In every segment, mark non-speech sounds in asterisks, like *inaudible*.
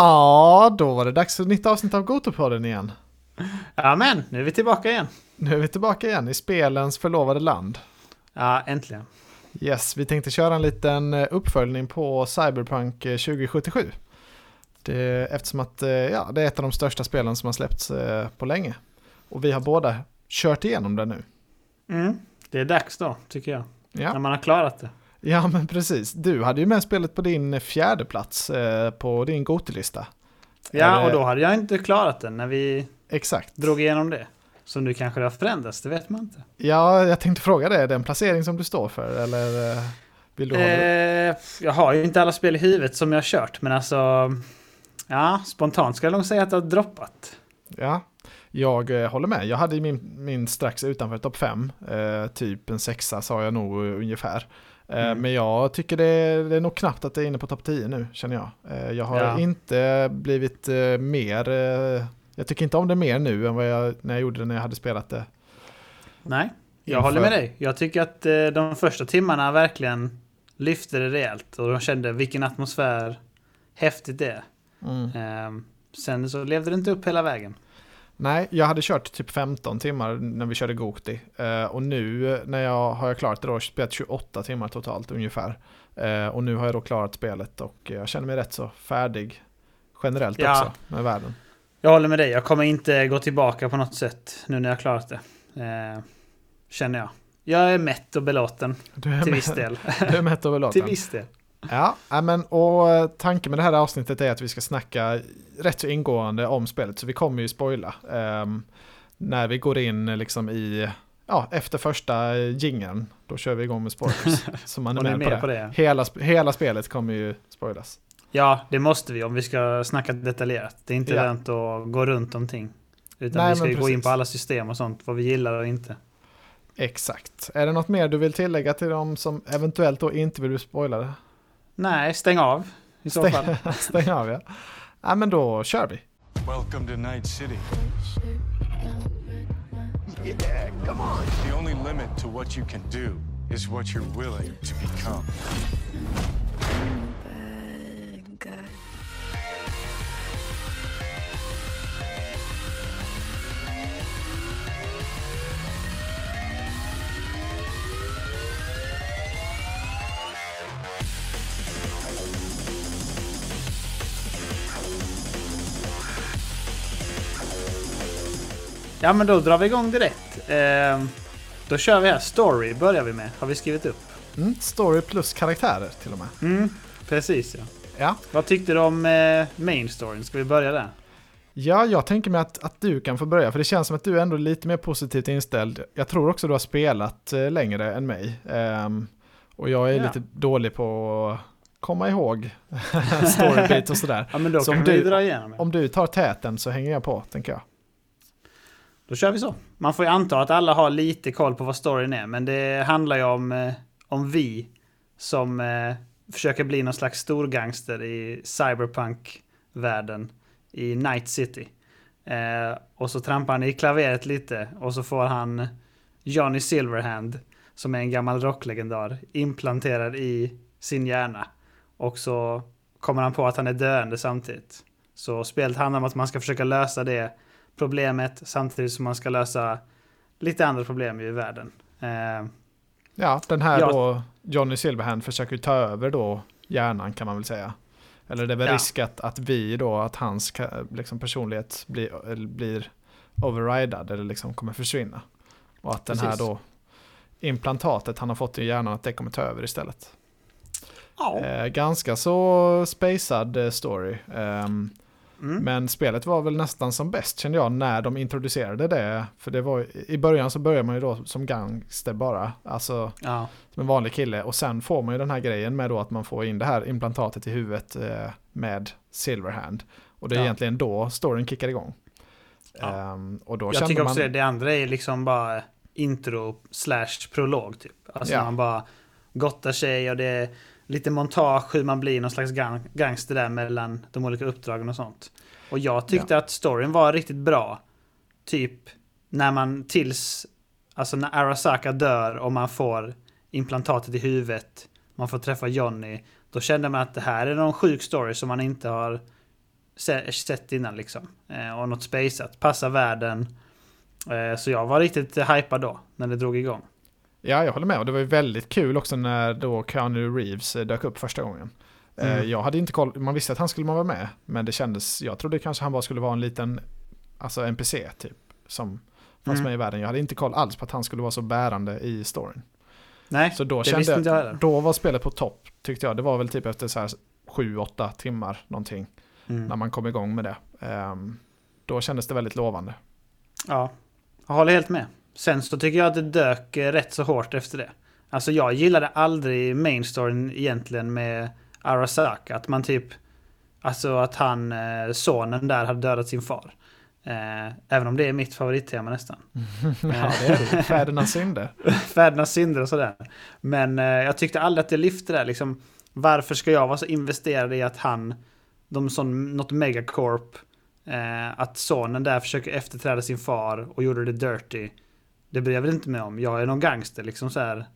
Ja, då var det dags för ett nytt avsnitt av Gotopodden igen. Ja men, nu är vi tillbaka igen. Nu är vi tillbaka igen i spelens förlovade land. Ja, äntligen. Yes, vi tänkte köra en liten eh, uppföljning på Cyberpunk eh, 2077. Det, eftersom att eh, ja, det är ett av de största spelen som har släppts eh, på länge. Och vi har båda kört igenom det nu. Mm. Det är dags då, tycker jag. När Ja, man har klarat det. Ja men precis. Du hade ju med spelet på din fjärde plats eh, på din Gotelista. Ja, och då hade jag inte klarat det när vi Exakt. drog igenom det. Så nu kanske det har förändrats, det vet man inte. Ja, jag tänkte fråga det. Är det en placering som du står för? Eller eh, vill du ha? Eh, jag har ju inte alla spel i huvudet som jag har kört, men alltså... Ja, spontant ska jag nog säga att det har droppat. Ja, jag eh, håller med. Jag hade min, min strax utanför topp 5. Eh, typ en sexa sa jag nog ungefär. Eh, Mm. Men jag tycker det är, det är nog knappt att det är inne på topp 10 nu, känner jag. Eh, jag har Ja. inte blivit eh, mer... Jag tycker inte om det mer nu än vad jag, när jag gjorde det när jag hade spelat det. Nej, jag håller med dig. Jag tycker att de första timmarna verkligen lyfte det rejält. Och de kände vilken atmosfär häftigt det är. Mm. Eh, sen så levde det inte upp hela vägen. Nej, jag hade kört typ 15 timmar när vi körde Goti. Eh, och nu eh, när jag har jag klarat det då, spelat 28 timmar totalt ungefär. Eh, och nu har jag då klarat spelet och jag känner mig rätt så färdig generellt Ja. också med världen. Jag håller med dig. Jag kommer inte gå tillbaka på något sätt nu när jag har klarat det. Eh, känner jag. Jag är mätt och belåten Du är till viss del. Du är mätt och till belåten. viss del. Ja, men och eh, tanken med det här avsnittet är att vi ska snacka rätt så ingående om spelet. Så vi kommer ju spoila. ehm, när vi går in eh, liksom i, ja, efter första jingeln. Då kör vi igång med spoilers. *laughs* så man är ni är med på det. med på det. Hela, hela spelet kommer ju spoilas. Ja, det måste vi om vi ska snacka detaljerat. Det är inte Ja. lönt att gå runt någonting. Utan Nej, vi ska ju gå in på alla system och sånt. Vad vi gillar och inte. Exakt. Är det något mer du vill tillägga till de som eventuellt då inte vill bli spoilade? Nej, stäng av. I så fall. Stäng, *laughs* stäng av ja. Ja men då kör vi. Welcome to Night City. The only limit to what you can do is what you're willing to become. Ja, men då drar vi igång direkt. Eh, då kör vi här. Story börjar vi med. Har vi skrivit upp. Mm, story plus karaktärer till och med. Mm, precis ja. Ja. Vad tyckte du om eh, main storyn? Ska vi börja där? Ja, jag tänker mig att, att du kan få börja, för det känns som att du är ändå lite mer positivt inställd. Jag tror också du har spelat eh, längre än mig. Ehm, och jag är Ja. lite dålig på att komma ihåg *laughs* storybit och sådär. *laughs* Ja, men då Så om kan vi du- dra igenom. Om du tar täten så hänger jag på, tänker jag. Då kör vi så. Man får ju anta att alla har lite koll på vad storyn är, men det handlar ju om, eh, om vi som eh, försöker bli någon slags storgangster i cyberpunk-världen i Night City. Eh, och så trampar han i klaveret lite och så får han Johnny Silverhand, som är en gammal rocklegendar, implanterad i sin hjärna. Och så kommer han på att han är döende samtidigt. Så spelet handlar om att man ska försöka lösa det problemet samtidigt som man ska lösa lite andra problem i världen. Eh, Ja, den här Ja. då, Johnny Silverhand försöker ta över då hjärnan kan man väl säga. Eller det är väl Ja. risk att, att vi då, att hans liksom, personlighet blir, blir overridad eller liksom kommer försvinna. Och att den här Precis. då implantatet han har fått i hjärnan, att det kommer ta över istället. ja. Eh, ganska så spacad eh, story. Ehm, Mm. Men spelet var väl nästan som bäst kände jag när de introducerade det. För det var i början så börjar man ju då som gangster bara. Alltså ja. som en vanlig kille. Och sen får man ju den här grejen med då att man får in det här implantatet i huvudet eh, med Silverhand. Och det är Ja. egentligen då storyn kickar igång. Ja. Ehm, och då Jag känner tycker man... också det. Det andra är liksom bara intro slash prolog typ. Alltså man bara gottar sig och det är lite montage hur man blir någon slags gang gangster där mellan de olika uppdragen och sånt. Och jag tyckte att storyn var riktigt bra. Typ när man tills, alltså när Arasaka dör och man får implantatet i huvudet, man får träffa Johnny. Då kände man att det här är någon sjuk story som man inte har se- sett innan liksom. Eh, och något spaceat. Passa världen. Eh, så jag var riktigt hypad då, när det drog igång. Ja, jag håller med. Och det var ju väldigt kul också när då Keanu Reeves eh, dök upp första gången. Eh, Mm. Jag hade inte koll, man visste att han skulle vara med, men det kändes, jag trodde kanske han bara skulle vara en liten, alltså NPC typ, som fanns Mm. med i världen. Jag hade inte koll alls på att han skulle vara så bärande i storyn. Nej, Så då det visste inte jag kände, heller. då var spelet på topp, tyckte jag. Det var väl typ efter så här 7-8 timmar någonting, Mm. när man kom igång med det. Ehm, då kändes det väldigt lovande. Ja, jag håller helt med. Sen så tycker jag att det dök eh, rätt så hårt efter det. Alltså jag gillade aldrig main storyn egentligen med Arasaka. Att man typ... Alltså att han, eh, sonen där, hade dödat sin far. Eh, även om det är mitt favorittema nästan. *laughs* ja, det är det. Fädernas synder. *laughs* Fädernas synder och sådär. Men eh, jag tyckte aldrig att det lyfte där liksom. Varför ska jag vara så investerad i att han, de som något megacorp, eh, att sonen där försöker efterträda sin far och gjorde det dirty. Det bryr jag väl inte mig om. Jag är någon gangster liksom så här.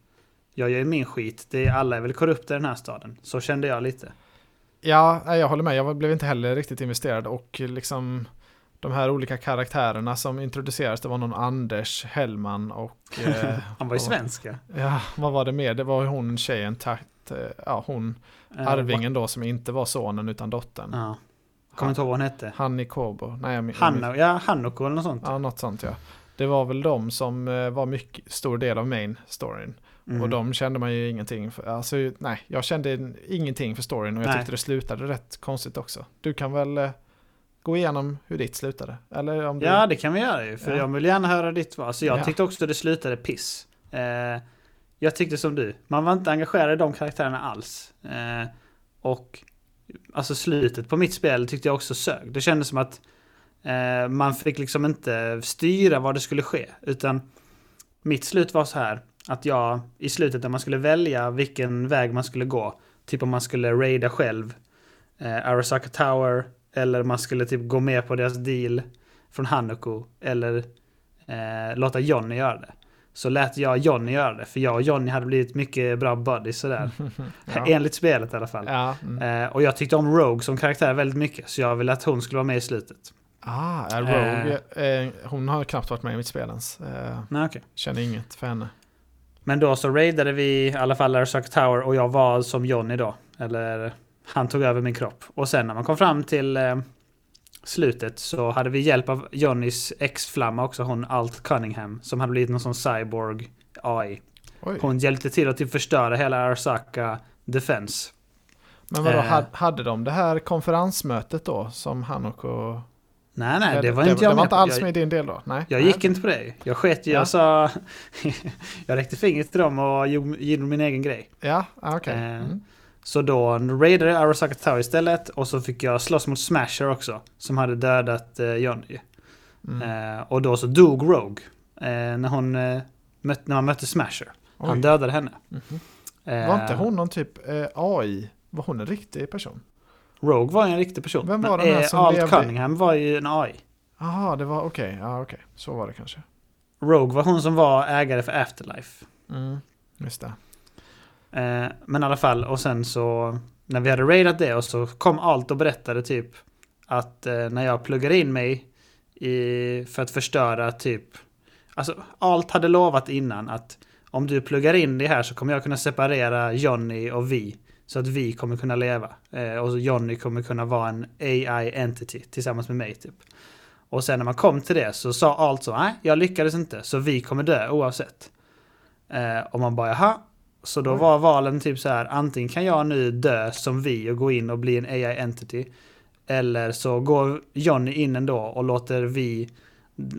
Jag gör min skit. Det är, alla är väl korrupta i den här staden. Så kände jag lite. Ja, jag håller med. Jag blev inte heller riktigt investerad och liksom de här olika karaktärerna som introducerades, det var någon Anders Hellman och... *laughs* eh, Han var ju svensk ja. Ja, vad var det mer? Det var hon tjejen, takt, eh, ja hon, Eh, arvingen då som inte var sonen utan dottern. Ja. Kommer inte ihåg vad hon hette. Hanni Kobo. Nej, jag, Hanna, ja, Hannoko eller något sånt. Ja, något sånt ja. Det var väl de som eh, var mycket stor del av main storyn. Mm. Och de kände man ju ingenting för. Alltså, nej, jag kände ingenting för storyn och jag Nej. tyckte det slutade rätt konstigt också. Du kan väl eh, gå igenom hur ditt slutade? Eller om du... Ja, det kan vi göra ju. För Ja. jag vill gärna höra ditt svar. Så jag Ja. tyckte också det slutade piss. Eh, jag tyckte som du. Man var inte engagerad i de karaktärerna alls. Eh, och alltså slutet på mitt spel tyckte jag också sög. Det kändes som att eh, man fick liksom inte styra vad det skulle ske. Utan mitt slut var så här. Att jag i slutet när man skulle välja vilken väg man skulle gå. Typ om man skulle raida själv. Eh, Arasaka Tower. Eller man skulle typ gå med på deras deal från Hanoko eller eh, låta Johnny göra det. Så lät jag Johnny göra det, för jag och Johnny hade blivit mycket bra buddies sådär. *laughs* Ja. Enligt spelet i alla fall. Ja, mm. Eh, och jag tyckte om Rogue som karaktär väldigt mycket, så jag ville att hon skulle vara med i slutet. Ah, är Rogue, eh, hon har knappt varit med i mitt spel ens. Eh, Nej, okej. känner inget för henne. Men då så raidade vi i alla fall Arasaka Tower och jag var som Johnny då. Eller han tog över min kropp. Och sen när man kom fram till eh, slutet så hade vi hjälp av Johnnys ex-flamma också, hon Alt Cunningham, som hade blivit någon sån cyborg AI. Oj. Hon hjälpte till att typ förstöra hela Arasaka Defense. Men vadå, eh, had- hade de det här konferensmötet då som Hanoko... Nej, nej, det ledde? var inte jag Det var inte alls jag, med i din del då? Nej. jag Nej. gick inte på det. Jag sket ju, Ja. jag sa... *laughs* jag räckte fingret till dem och gjorde min egen grej. Ja, ah, okej. Eh, Mm. Så då raidade jag Arasaka Tower istället och så fick jag slåss mot Smasher också. Som hade dödat eh, Johnny. Mm. Eh, och då så dog Rogue. Eh, när, hon, eh, mött, när man mötte Smasher. Han Oj. dödade henne. Mhm. Eh, Var inte hon någon typ eh, AI? Var hon en riktig person? Rogue var ju en riktig person. Vem var den här eh, som Alt levde Cunningham var ju en AI. Jaha, det var okej. Ja, okej. Så var det kanske. Rogue var hon som var ägare för Afterlife. Mm. Just det. Eh, men i alla fall, och sen så när vi hade raidat det och så kom Alt och berättade typ att eh, när jag pluggade in mig i, för att förstöra typ... Alltså Alt hade lovat innan att om du pluggar in det här så kommer jag kunna separera Johnny och vi. Så att vi kommer kunna leva. Eh, och Johnny kommer kunna vara en AI entity tillsammans med mig typ. Och sen när man kom till det så sa Alt så nej, jag lyckades inte. Så vi kommer dö oavsett. Eh, och man bara jaha. Så då Oj. var valen typ så här, antingen kan jag nu dö som vi och gå in och bli en AI entity. Eller så går Johnny in ändå och låter vi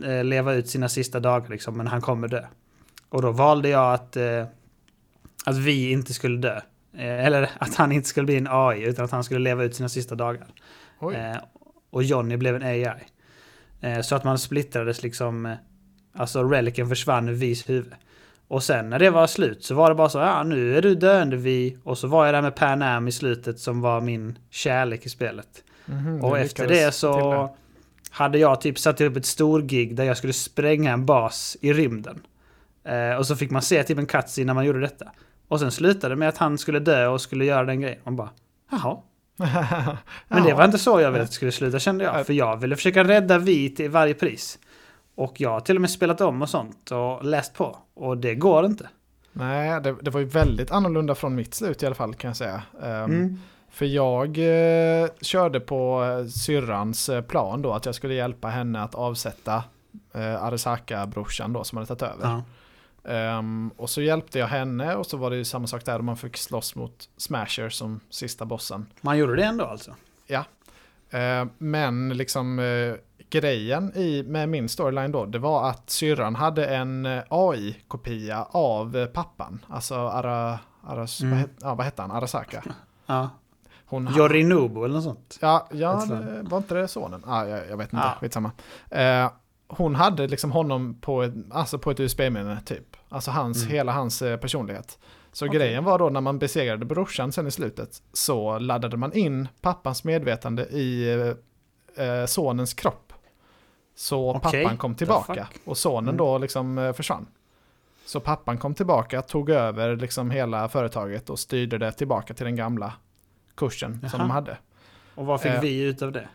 eh, leva ut sina sista dagar liksom, men han kommer dö. Och då valde jag att, eh, att vi inte skulle dö. Eh, eller *laughs* att han inte skulle bli en AI, utan att han skulle leva ut sina sista dagar. Eh, och Johnny blev en AI. Eh, så att man splittrades liksom, eh, alltså reliken försvann ur Vis huvud. Och sen när det var slut så var det bara så, ja nu är du döende Vi. Och så var jag där med Pan Am i slutet som var min kärlek i spelet. Mhm, Och du efter det så hade jag typ satt upp ett stor gig där jag skulle spränga en bas i rymden. Eh, och så fick man se typ en cutscene när man gjorde detta. Och sen slutade det med att han skulle dö och skulle göra den grejen. Man bara, jaha, *laughs* Men det var inte så jag ville att det skulle sluta kände jag. För jag ville försöka rädda vi till varje pris. Och jag har till och med spelat om och sånt och läst på. Och det går inte. Nej, det, det var ju väldigt annorlunda från mitt slut i alla fall kan jag säga. Ehm, Mm. För jag eh, körde på eh, syrrans eh, plan då, att jag skulle hjälpa henne att avsätta eh, Arisaka-brorsan då som hade tagit över. Ja. Ehm, och så hjälpte jag henne och så var det ju samma sak där, man fick slåss mot Smasher som sista bossen. Man gjorde det ändå alltså? Eh, men liksom eh, grejen i, med min storyline då, det var att syrran hade en eh, AI-kopia av eh, pappan. Alltså Ara, Aras, Mm. vad, het, ja, vad hette han? Arasaka. *laughs* Ja. Hon, Yorinobu eller något sånt? Ja, ja det, var inte det sonen? Ah, jag, jag vet inte, Ja. skitsamma. Eh, hon hade liksom honom på ett, alltså på ett USB-minne typ. Alltså hans, Mm. hela hans eh, personlighet. Så Okej. grejen var då när man besegrade brorsan sen i slutet så laddade man in pappans medvetande i eh, eh, sonens kropp. Så Okej, pappan kom tillbaka och sonen Mm. då liksom eh, försvann. Så pappan kom tillbaka, tog över liksom hela företaget och styrde det tillbaka till den gamla kursen som Jaha. de hade. Och vad fick Eh. vi ut av det?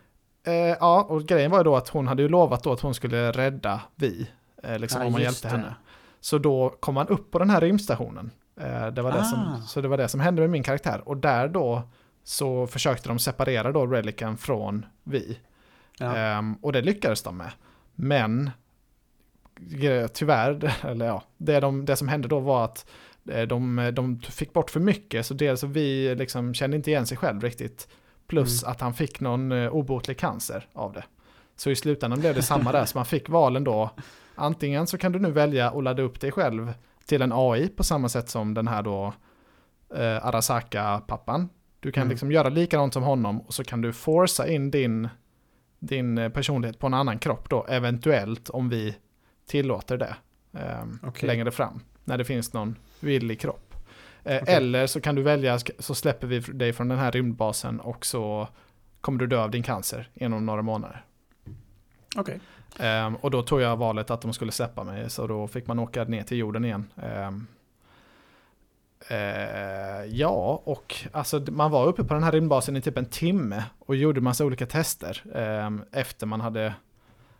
Eh, ja, och grejen var ju då att hon hade ju lovat då att hon skulle rädda vi. Eh, liksom Ja, om man hjälpte det. henne. Så då kom man upp på den här rymdstationen. Eh, det var det Ah. som, så det var det som hände med min karaktär. Och där då så försökte de separera då Relicen från vi. Ja. Ehm, och det lyckades de med. Men tyvärr, *laughs* eller ja, det, de, det som hände då var att eh, de, de fick bort för mycket. Så dels så vi liksom kände inte igen sig själv riktigt. Plus Mm. att han fick någon eh, obotlig cancer av det. Så i slutändan blev det samma där. Så man fick valen då. Antingen så kan du nu välja att ladda upp dig själv till en AI på samma sätt som den här då eh, Arasaka-pappan. Du kan Mm. liksom göra likadant som honom och så kan du forsa in din, din eh, personlighet på en annan kropp då, eventuellt om vi tillåter det ehm, Okej. längre fram, när det finns någon villig kropp. Eh, Okej. Eller så kan du välja, så släpper vi dig från den här rymdbasen och så kommer du dö av din cancer inom några månader. Okej. Um, och då tog jag valet att de skulle släppa mig, så då fick man åka ner till jorden igen. Um, uh, ja, och alltså man var uppe på den här rymdbasen i typ en timme och gjorde massa olika tester um, efter man hade,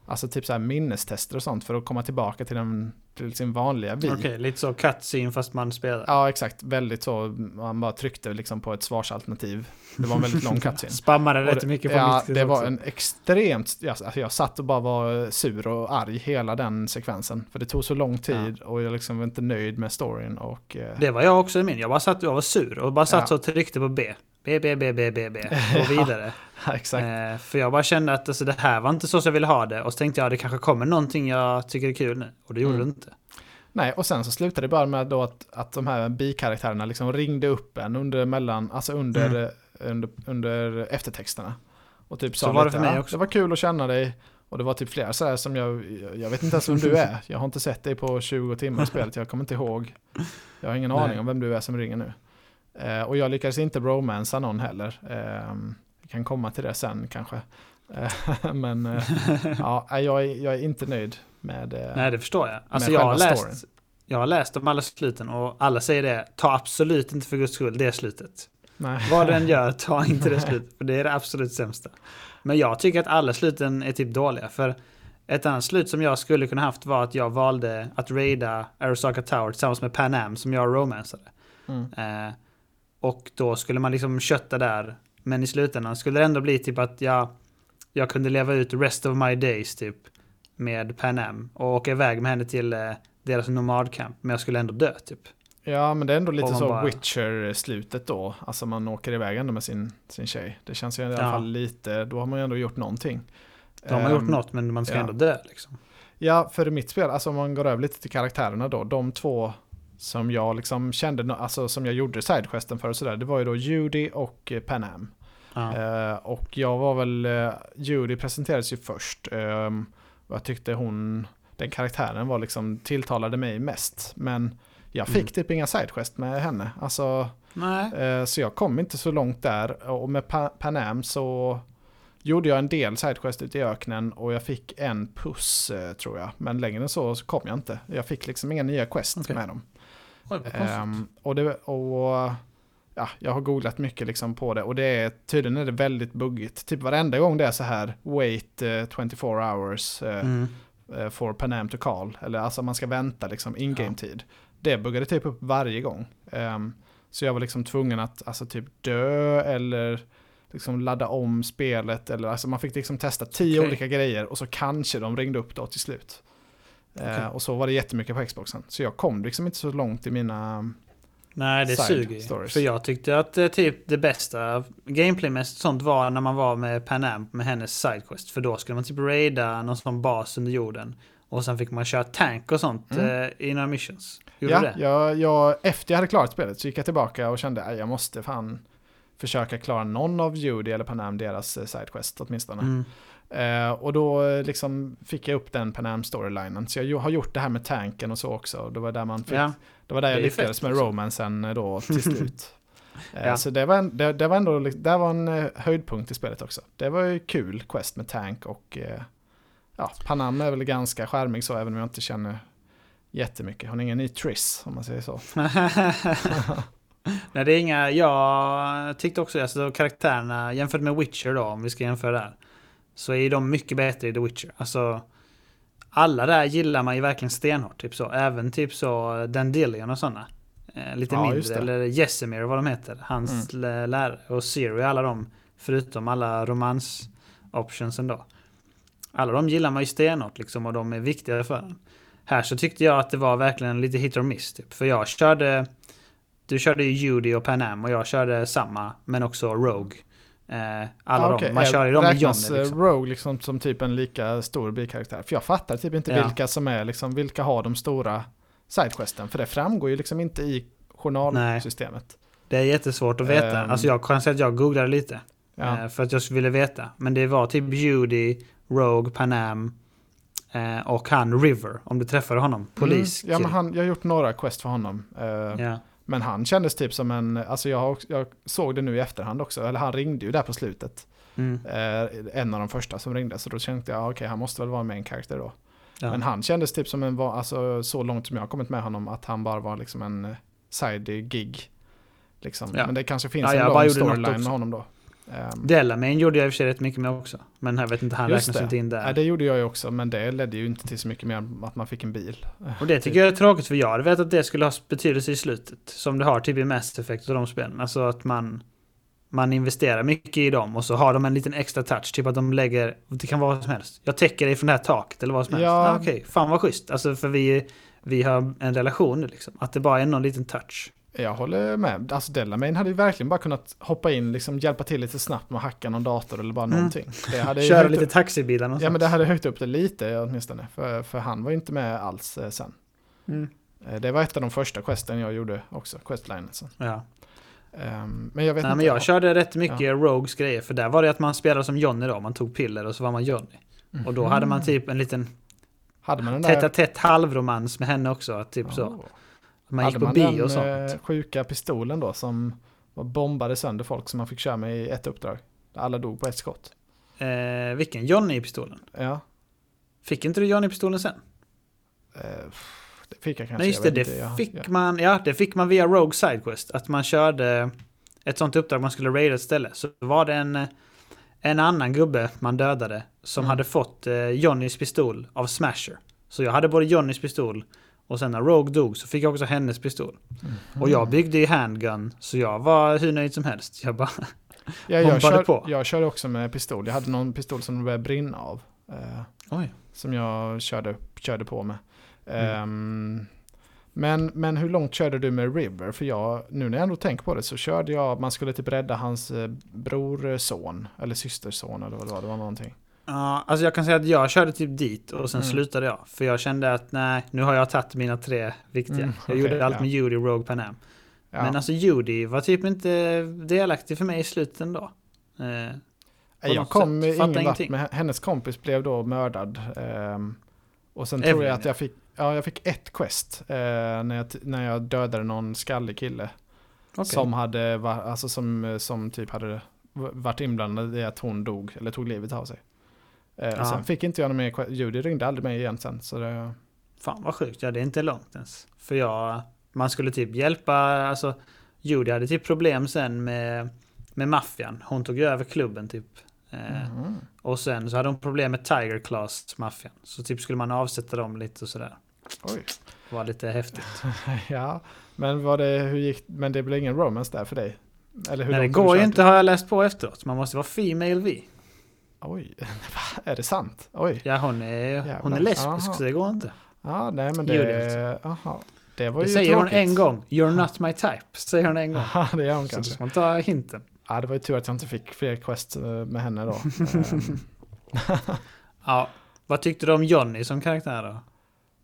alltså typ så här minnestester och sånt för att komma tillbaka till, den, till sin vanliga vi. Okej, lite så cutscene fast man spelar. Ja, exakt. Väldigt så. Man bara tryckte liksom på ett svarsalternativ. Det var en väldigt lång cutscene. *laughs* Spammade Och rätt mycket på Ja, det var också. en extremt... Alltså jag satt och bara var sur och arg hela den sekvensen. För det tog så lång tid och jag liksom var inte nöjd med storyn och... eh, Det var jag också i min. Jag bara satt jag var sur och bara satt Ja. och tryckte på B. B, B, B, B, B, B. Och *laughs* vidare. *laughs* exakt. eh, för jag bara kände att alltså, det här var inte så som jag ville ha det. Och så tänkte jag det kanske kommer någonting jag tycker är kul nu. Och det gjorde Mm. det inte. Nej, och sen så slutade det bara med då att, att de här bikaraktärerna liksom ringde upp en under mellan, alltså under, Mm. under, under eftertexterna. Och typ Så sa var det för mig "Ja, också." Det var kul att känna dig. Och det var typ flera så här som jag, jag vet inte ens vem du är. Jag har inte sett dig på 20 timmar i spelet, jag kommer inte ihåg. Jag har ingen *laughs* Nej. aning om vem du är som ringer nu. Eh, och jag lyckades inte romansa någon heller. Eh, vi kan komma till det sen kanske. Eh, *laughs* men eh, *laughs* ja, jag, är, jag är inte nöjd med... Eh, Nej, det förstår jag. Alltså jag har, läst, storyn. jag har läst om alla sluten och alla säger det. Ta absolut inte för guds skull det slutet. nej. Vad du än gör, *laughs* ta inte det slutet. För det är det absolut sämsta. Men jag tycker att alla sluten är typ dåliga. För ett annat slut som jag skulle kunna haft var att jag valde att raida Arasaka Tower tillsammans med Pan Am som jag romansade. Mm. Eh, och då skulle man liksom kötta där. Men i slutändan skulle det ändå bli typ att jag, jag kunde leva ut rest of my days typ med Pan Am och åka iväg med henne till eh, deras nomadcamp. Men jag skulle ändå dö typ. Ja, men det är ändå lite man så bara- Witcher-slutet då. Alltså man åker iväg ändå med sin, sin tjej. Det känns ju i alla Ja. fall lite, då har man ju ändå gjort någonting. De har gjort Ehm, något men man ska ja. ändå dö liksom. Ja, för i mitt spel, alltså om man går över lite till karaktärerna då, de två som jag liksom kände, alltså som jag gjorde sidequesten för och sådär, det var ju då Judy och eh, Pan Am. Eh, och jag var väl, uh, Judy presenterades ju först. ehm, och jag tyckte hon, den karaktären var liksom, tilltalade mig mest. Men jag fick Mm. typ inga sidequest med henne. Alltså. Eh, Så jag kom inte så långt där. Och med Pa- Pan Am så gjorde jag en del sidequest ute i öknen och jag fick en puss tror jag. Men längre än så, så kom jag inte. Jag fick liksom inga nya quest Okej. med dem. Oj. Ehm, och, det, och ja, jag har googlat mycket liksom på det och det är tydligen är det väldigt buggigt. Typ varenda gång det är så här, wait eh, 24 hours eh, Mm. eh, for Panam to call. Eller alltså man ska vänta liksom in-game tid. Det buggade typ upp varje gång. Ehm, så jag var liksom tvungen att alltså typ dö eller liksom ladda om spelet. Eller alltså man fick liksom testa tio Okej. olika grejer och så kanske de ringde upp då till slut. Eh, Okej. och så var det jättemycket på Xboxen. Så jag kom liksom inte så långt i mina... Nej, det suger stories. För jag tyckte att eh, typ det bästa gameplaymässigt sånt var när man var med Pan Am med hennes sidequest. För då skulle man typ raida någon sån bas under jorden. Och sen fick man köra tank och sånt Mm. eh, i några missions. Gjorde Ja, du det? jag, jag, efter jag hade klarat spelet så gick jag tillbaka och kände att jag måste fan försöka klara någon av Judy eller Panam deras eh, sidequest åtminstone. Mm. Eh, och då eh, liksom fick jag upp den Panam storylinen. Så jag har gjort det här med tanken och så också. Det var där, man fick, Ja. det var där jag lyckades med också. romansen eh, då *laughs* till slut. Eh, Ja. Så det var, en, det, det var ändå det var en höjdpunkt i spelet också. Det var ju kul quest med tank och eh, ja, Panam är väl ganska charmig så även om jag inte känner jättemycket. Hon är ingen ny Triss om man säger så. *laughs* *laughs* Nej, det är inga... Jag tyckte också alltså karaktärerna jämfört med Witcher då, om vi ska jämföra där. Så är de mycket bättre i The Witcher. Alltså... Alla där gillar man ju verkligen stenhårt. Typ så. Även typ så Dandelion och sådana. Eh, lite Ja, mindre. Eller Jesemir vad de heter. Hans lä- lärare. Och Siri alla de. Förutom alla romans optionsen då. Alla de gillar man ju stenhårt liksom. Och de är viktiga för en. Här så tyckte jag att det var verkligen lite hit or miss. Typ. För jag körde... Du körde ju Judy och Pan Am och jag körde samma, men också Rogue. Eh, alla Ah, de. okej. Man kör ju dem med Johnny eh, liksom. Rogue liksom som typ en lika stor bikaraktär? För jag fattar typ inte Ja. vilka som är liksom, vilka har de stora sidequesten? För det framgår ju liksom inte i journalsystemet. Det är jättesvårt att veta. Ehm. alltså jag kan säga att jag googlade lite. Ja. Eh, för att jag ville veta. Men det var typ Judy, Rogue, Pan Am eh, och han River. Om du träffade honom. Polis. Mm. Ja, men han, jag har gjort några quest för honom. Eh, Ja. Men han kändes typ som en, alltså jag, jag såg det nu i efterhand också, eller han ringde ju där på slutet. Mm. Eh, en av de första som ringde, så då tänkte jag, okej han måste väl vara med en karaktär då. Ja. Men han kändes typ som en, alltså så långt som jag har kommit med honom, att han bara var liksom en eh, side-gig. Liksom. Ja. Men det kanske finns Ja, en lång storyline med honom då. Um, Delamain gjorde jag i och för sig rätt mycket med också. Men jag vet inte, han räknas det. inte in där. Nej, det gjorde jag ju också, men det ledde ju inte till så mycket mer än att man fick en bil. Och det tycker jag är tråkigt för jag hade vetat att det skulle ha betydelse i slutet. Som det har typ i Mass Effect och de spelen. Alltså att man, man investerar mycket i dem och så har de en liten extra touch. Typ att de lägger, det kan vara vad som helst. Jag täcker dig från det här taket eller vad som helst. Ja. Ah, Okej, fan vad schysst. Alltså för vi, vi har en relation liksom. Att det bara är någon liten touch. Jag håller med. Alltså Delamain hade ju verkligen bara kunnat hoppa in, liksom hjälpa till lite snabbt med att hacka någon dator eller bara någonting. Det *laughs* hade Mm. Köra lite upp, taxibilar Ja någonstans. men det hade höjt upp det lite åtminstone. För, för han var ju inte med alls eh, sen. Mm. Eh, Det var ett av de första questen jag gjorde också, questlinen. Ja. Ehm, men jag vet Nej, inte. men jag körde rätt mycket Rogues grejer. För där var det att man spelade som Johnny då. Man tog piller och så var man Johnny. Och då hade man typ en liten Hade man den där... tätt tätt halvromans med henne också. Typ så. Man gick hade på bio den och sånt. eh, sjuka pistolen då som bombade sönder folk som man fick köra med i ett uppdrag? Alla dog på ett skott. Eh, vilken? Johnny-pistolen? Ja, Fick inte du Johnny-pistolen sen? eh, det fick jag kanske. Nej just det, det inte, fick jag- man. Ja, det fick man via Rogue Sidequest. Att man körde ett sånt uppdrag man skulle raida ett ställe. Så var det en, en annan gubbe man dödade som Mm. hade fått eh, Johnnys pistol av Smasher. Så jag hade både Johnnys pistol och sen när Rogue dog så fick jag också hennes pistol. Mhm. Och jag byggde ju handgun så jag var hur nöjd som helst. Jag bara... Ja, jag, kör, på. jag körde också med pistol. Jag hade någon pistol som började brinna av. Eh, som jag körde, körde på med. Mm. Ehm, men, men hur långt körde du med River? För jag, nu när jag ändå tänker på det så körde jag, man skulle typ rädda hans eh, brorson, eller systerson eller vad det var, det var någonting. Ja, alltså jag kan säga att jag körde typ dit och sen Mm. slutade jag. För jag kände att nej, nu har jag tagit mina tre viktiga. Mm, jag okej, gjorde allt ja. med Judy, Rogue, Panam. Ja. Men alltså Judy var typ inte delaktig för mig i slutet ändå. Eh, jag kom ingen vart med hennes kompis blev då mördad. ehm, och sen tror Evelyn, jag att ja. jag fick, ja, jag fick ett quest eh, när, jag, när jag dödade någon skallig kille. okej. Som hade, alltså som, som typ hade varit inblandad i att hon dog, eller tog livet av sig. Eh, Ja. Sen fick inte jag någon mer, Judy ringde aldrig mig igen sen. Så det, Fan vad sjukt, ja det är inte långt ens. För jag, man skulle typ hjälpa, alltså Judy hade typ problem sen med, med maffian. Hon tog ju över klubben typ. Eh, Mhm. Och sen så hade hon problem med Tiger Class maffian. Så typ skulle man avsätta dem lite och sådär. Oj. Var lite häftigt. *laughs* Ja, men var det, hur gick, men det blir ingen romance där för dig? Eller hur Nej, det går ju inte har jag läst på efteråt. Man måste vara female V. Oj, *laughs* är det sant? Oj. Ja, hon är, hon är lesbisk Aha. så det går inte. Ja, nej men det... Aha. Det var Det ju säger tråkigt. hon en gång. You're not my type. Säger hon en gång. *laughs* Ja, det gör hon Så kanske. ska man ta hinten. Ja, det var ju tur att jag inte fick fler quest eh, med henne då. *laughs* Ehm, Ja, vad tyckte du om Johnny som karaktär då?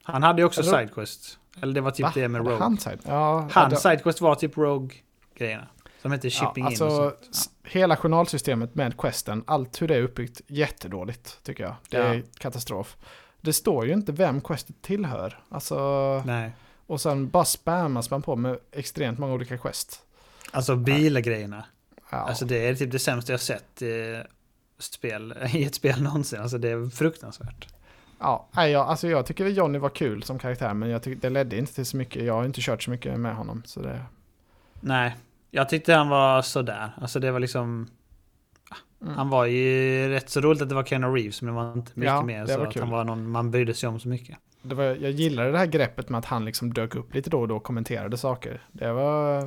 Han hade ju också Sidequest. Eller det var typ va? det med Rogue. Han, side? ja, Han Sidequest var typ Rogue-grejerna. Som hette Shipping ja, alltså, In och sånt. s- Hela journalsystemet med questen, allt hur det är uppbyggt, jättedåligt tycker jag. Det är Ja. katastrof. Det står ju inte vem questet tillhör. Alltså, Ja. Nej. och sen bara spammas man på med extremt många olika quest. Alltså bilgrejerna. Ja. Alltså det är typ det sämsta jag sett i, spel, *laughs* i ett spel någonsin. Alltså det är fruktansvärt. Ja, jag, alltså jag tycker Johnny var kul som karaktär, men jag tycker det ledde inte till så mycket. Jag har inte kört så mycket med honom. Så det, Nej, jag tyckte han var sådär. Alltså det var liksom... Mm. Han var ju rätt så roligt att det var Keanu Reeves, men det var inte mycket Ja, mer så att han var någon man brydde sig om så mycket. det var, jag gillade det här greppet med att han liksom dök upp lite då och då och kommenterade saker. Det var,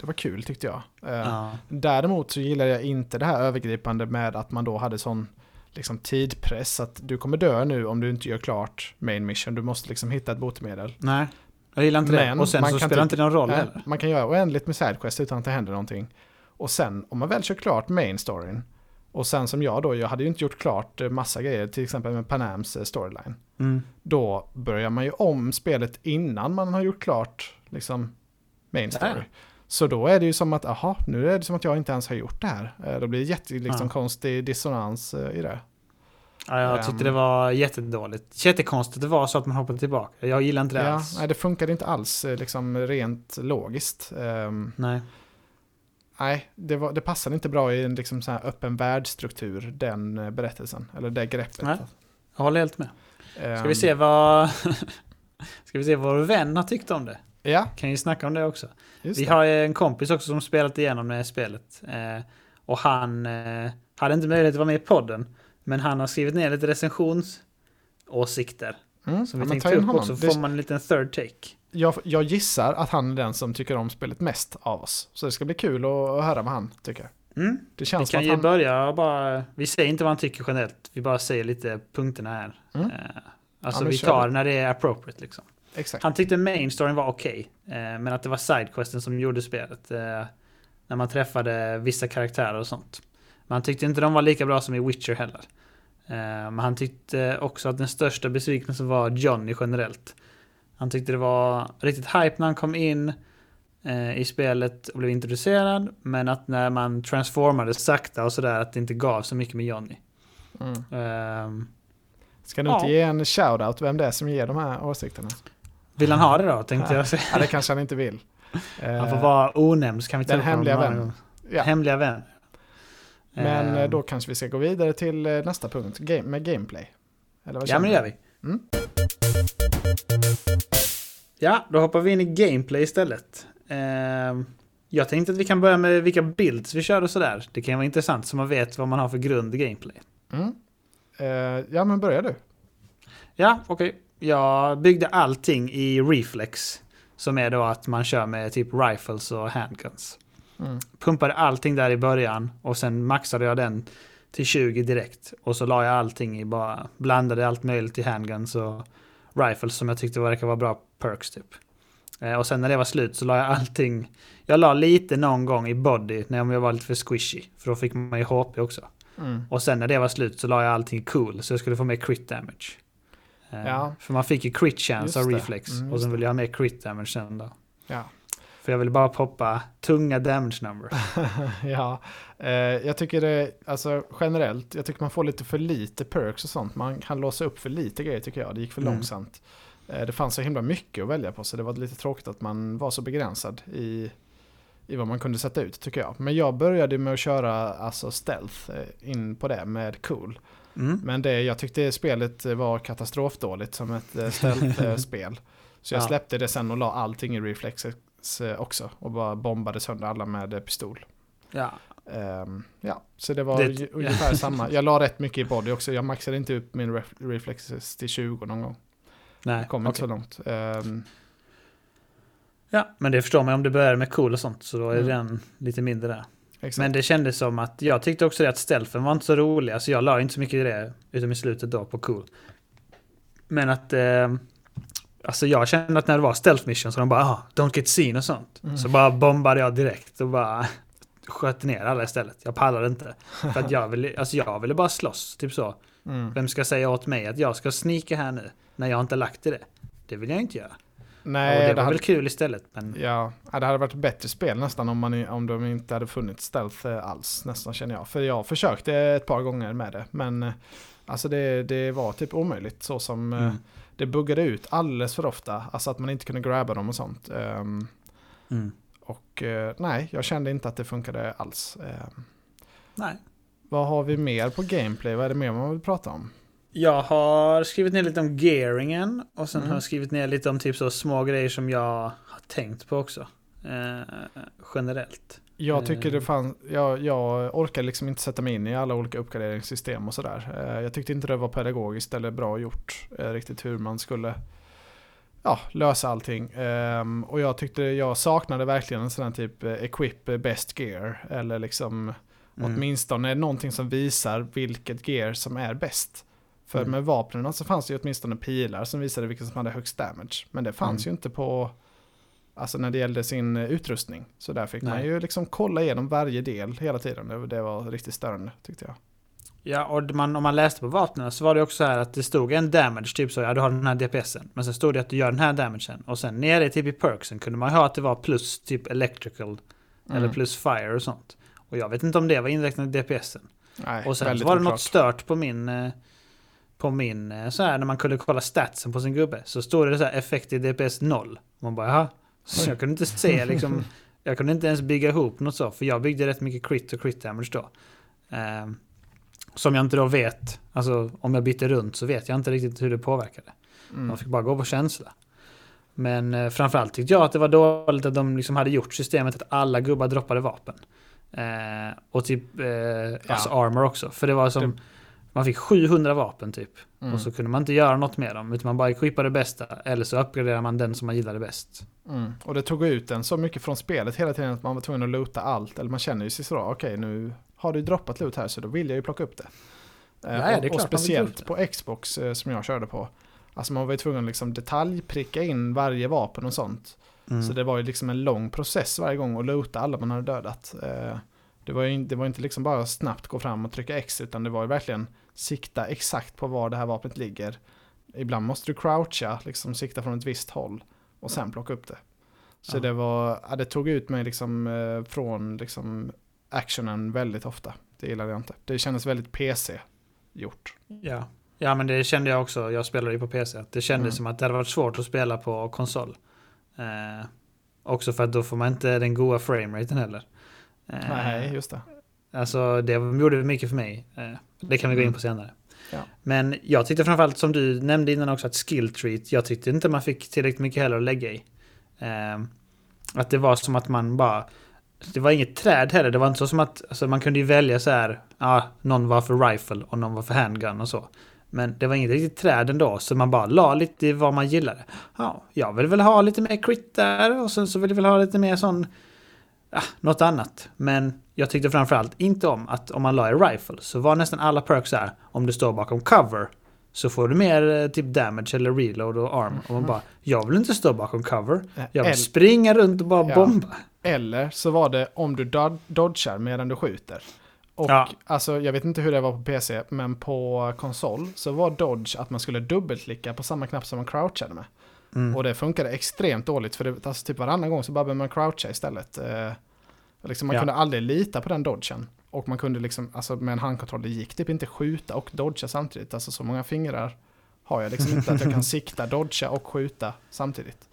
det var kul tyckte jag. Eh, Ja. Däremot så gillar jag inte det här övergripande med att man då hade sån liksom tidpress att du kommer dö nu om du inte gör klart main mission. Du måste liksom hitta ett botemedel. Nej, jag gillar inte Men det. Och sen man så spelar typ- inte någon roll Nej, heller. man kan göra oändligt med sidequest utan att det händer någonting. Och sen om man väl kör klart main storyn och sen som jag då, jag hade ju inte gjort klart eh, massa grejer, till exempel med Panams eh, storyline. Mm. Då börjar man ju om spelet innan man har gjort klart liksom main story. Ja. Så då är det ju som att, aha, nu är det som att jag inte ens har gjort det här. Eh, Då blir det jätte, liksom, Ja. konstig dissonans i det. Ja, jag tyckte Ehm. det var jättedåligt. Jättekonstigt det var så att man hoppade tillbaka. Jag gillar inte det Ja, alls. nej, det funkade inte alls eh, liksom, rent logiskt. Ehm, Nej. nej, det, var, det passade inte bra i en liksom, så här öppen världsstruktur, den eh, berättelsen. Eller det greppet. Nej. Jag håller helt med. Ska Ehm, vi se vad... *laughs* Ska vi se vad vår vän har tyckt om det? Ja, Kan ju snacka om det också. just Vi det. har en kompis också som spelat igenom det här spelet. Eh, och han eh, hade inte möjlighet att vara med i podden. Men han har skrivit ner lite recensionsåsikter. Mm, Som ja, vi ta tänkte upp honom. också. Får man en liten third take. jag, jag gissar att han är den som tycker om spelet mest av oss. Så det ska bli kul att, att höra vad han tycker. Mm. Det Vi känns som kan ju han... börja bara... Vi säger inte vad han tycker generellt. Vi bara säger lite punkterna här. Mm. Eh, alltså Ja, vi tar det. när det är appropriate liksom. Exakt. Han tyckte main storyn var okej. eh, men att det var sidequesten som gjorde spelet. eh, när man träffade vissa karaktärer och sånt. Men han tyckte inte de var lika bra som i Witcher heller. Eh, men han tyckte också att den största besvikelsen var Johnny generellt. Han tyckte det var riktigt hype när han kom in eh, i spelet och blev introducerad. Men att när man transformade sakta och sådär att det inte gav så mycket med Johnny. Mm. Ehm, Ska du Ja. inte ge en shout-out vem det är som ger de här åsikterna? vill han ha det då? Tänkte jag säga. Ja, det kanske han inte vill. Han får vara onämnd så kan vi ta den hemliga vännen. Ja. Hemliga vän. Men eh, Ehm, då kanske vi ska gå vidare till eh, nästa punkt, game, med gameplay. Eller vad Ja men det gör vi. Mm. Ja, då hoppar vi in i gameplay istället. Ehm, jag tänkte att vi kan börja med vilka builds vi kör och sådär. Det kan vara intressant så man vet vad man har för grund i gameplay. Mm. Eh, ja, men börja du. Ja, okej. Jag byggde allting i reflex. Som är då att man kör med typ rifles och handguns. Mm. Pumpade allting där i början och sen maxade jag den till 20 direkt. Och så la jag allting i bara, blandade allt möjligt i handguns och rifles som jag tyckte verkar vara bra perks typ. Eh, och sen när det var slut så la jag allting, jag la lite någon gång i body när jag var lite för squishy. För då fick man ju HP också. Mm. Och sen när det var slut så la jag allting i cool så jag skulle få mer crit damage. Eh, Ja. För man fick ju crit chance Just av reflex. Mm, och sen ville jag ha mer crit damage sen då. Ja. För jag ville bara poppa tunga damage numbers. *laughs* ja, eh, jag tycker det, alltså generellt, jag tycker man får lite för lite perks och sånt. Man kan låsa upp för lite grejer tycker jag. Det gick för Mm. långsamt. Eh, det fanns så himla mycket att välja på så det var lite tråkigt att man var så begränsad i, i vad man kunde sätta ut tycker jag. Men jag började med att köra alltså stealth eh, in på det med cool. Mm. Men det, jag tyckte spelet var katastrofdåligt som ett eh, stealth-spel. *laughs* Så jag Ja. släppte det sen och la allting i reflex eh, också och bara bombade sönder alla med eh, pistol. Ja. Ehm, ja, så det var Det- ungefär *laughs* samma. Jag la rätt mycket i body också. Jag maxade inte upp min ref reflexes till 20 någon gång. Nej, Jag kom inte okej. så långt. Ehm, Ja, men det förstår man om det börjar med cool och sånt, så då är Mm. den lite mindre där. exakt. Men det kändes som att, jag tyckte också det att stealthen var inte så rolig. Alltså jag la inte så mycket i det, utom i slutet då på cool. Men att, eh, alltså jag kände att när det var stealth mission så de bara, ah, don't get seen och sånt. Mm. Så bara bombade jag direkt och bara sköt ner alla istället. Jag pallade inte. *laughs* För att jag ville, alltså jag ville bara slåss, typ så. Mm. Vem ska säga åt mig att jag ska snika här nu, när jag inte lagt i det? Det vill jag inte göra. Nej, och det det var hade, väl kul istället, men... ja, det hade varit bättre spel nästan om, man, om de inte hade funnits stealth eh, alls nästan känner jag. För jag försökte ett par gånger med det. Men eh, alltså det, det var typ omöjligt så som eh, Mm. Det buggade ut alldeles för ofta. Alltså att man inte kunde grabba dem och sånt. Ehm, Mm. och eh, nej, jag kände inte att det funkade alls. Ehm, Nej. vad har vi mer på gameplay? Vad är det mer man vill prata om? Jag har skrivit ner lite om gearingen och sen Mm. har jag skrivit ner lite om typ så små grejer som jag har tänkt på också. Eh, generellt. Jag tycker det Eh. fanns, jag, jag orkar liksom inte sätta mig in i alla olika uppgraderingssystem och sådär. Eh, Jag tyckte inte det var pedagogiskt eller bra gjort eh, riktigt hur man skulle ja, lösa allting. Ehm, Och jag tyckte jag saknade verkligen en sån här typ eh, equip best gear. Eller liksom Mm. åtminstone någonting som visar vilket gear som är bäst. För Mm. med vapnen så fanns det ju åtminstone pilar som visade vilken som hade högst damage. Men det fanns Mm. ju inte på, alltså när det gällde sin eh, utrustning. Så där fick man Nej. ju liksom kolla igenom varje del hela tiden. Det, var riktigt störande tyckte jag. Ja, och man, om man läste på vapnen så var det också så här att det stod en damage, typ så, ja du har den här DPSen. Men sen stod det att du gör den här damagen. Och sen nere typ i perksen kunde man ha att det var plus typ electrical eller Mm. plus fire och sånt. Och jag vet inte om det var inräknat i DPSen. Nej, Och sen var det något stört på min... eh, På min eh, så här när man kunde kolla statsen på sin gubbe. Så stod det så här effekt i DPS 0. Man bara jaha. Så jag kunde inte se liksom... *laughs* Jag kunde inte ens bygga ihop något så. För jag byggde rätt mycket crit och crit damage då. Eh, som jag inte då vet. Alltså om jag bytte runt så vet jag inte riktigt hur det påverkade. Mm. Man fick bara gå på känsla. Men eh, framförallt tyckte jag att det var dåligt att de liksom hade gjort systemet att alla gubbar droppade vapen. Eh, och typ eh, alltså armor också. För det var som... Det- Man fick 700 vapen typ. Mm. Och så kunde man inte göra något med dem. Utan man bara equippade det bästa. Eller så uppgraderade man den som man gillade bäst. Mm. Och det tog ut en så mycket från spelet hela tiden att man var tvungen att loota allt. Eller man känner ju sig så, okej nu har du droppat loot här så då vill jag ju plocka upp det. Eh, Ja, ja, det och, och speciellt på Xbox eh, som jag körde på. Alltså man var ju tvungen att liksom detaljpricka in varje vapen och sånt. Mm. Så det var ju liksom en lång process varje gång att loota alla man hade dödat. Det var ju det var inte liksom bara snabbt gå fram och trycka X utan det var ju verkligen sikta exakt på var det här vapnet ligger. Ibland måste du croucha, liksom sikta från ett visst håll och sen plocka upp det. Så Ja. det var, ja, det tog ut mig liksom eh, från liksom actionen väldigt ofta. Det gillade jag inte. Det kändes väldigt PC-gjort. Ja. ja, men det kände jag också. Jag spelade ju på PC. Det kändes Mm. som att det hade varit svårt att spela på konsol. Eh, också för att då får man inte den goda frameraten heller. Eh, Nej, just det. Alltså det gjorde mycket för mig. Eh, Det kan vi gå in Mm. på senare. Ja. Men jag tyckte framförallt som du nämnde innan också att skill treat, jag tyckte inte man fick tillräckligt mycket heller att lägga i. Eh, Att det var som att man bara... Det var inget träd heller. Det var inte så som att alltså man kunde ju välja så här. Ja, någon var för rifle och någon var för handgun och så. Men det var inget riktigt träd ändå, så man bara la lite i vad man gillade. Ja, jag vill väl ha lite mer crit där och sen så vill jag väl ha lite mer sån... Ja, något annat. Men jag tyckte framförallt inte om att om man la i rifle så var nästan alla perks här. Om du står bakom cover så får du mer eh, typ damage eller reload och arm. Och man bara, jag vill inte stå bakom cover. Jag vill El- springa runt och bara Ja. bomba. Eller så var det om du dod- dodgar medan du skjuter. Och Ja. alltså, jag vet inte hur det var på PC, men på konsol så var dodge att man skulle dubbelklicka på samma knapp som man crouchade med. Mm. Och det funkade extremt dåligt, för det, alltså, typ varannan gång så bara behöver man croucha istället. Eh, liksom, man Ja. kunde aldrig lita på den dodgen. Och man kunde liksom, alltså med en handkontroll, det gick typ inte skjuta och dodga samtidigt. Alltså så många fingrar har jag liksom inte att jag kan *laughs* sikta, dodga och skjuta samtidigt.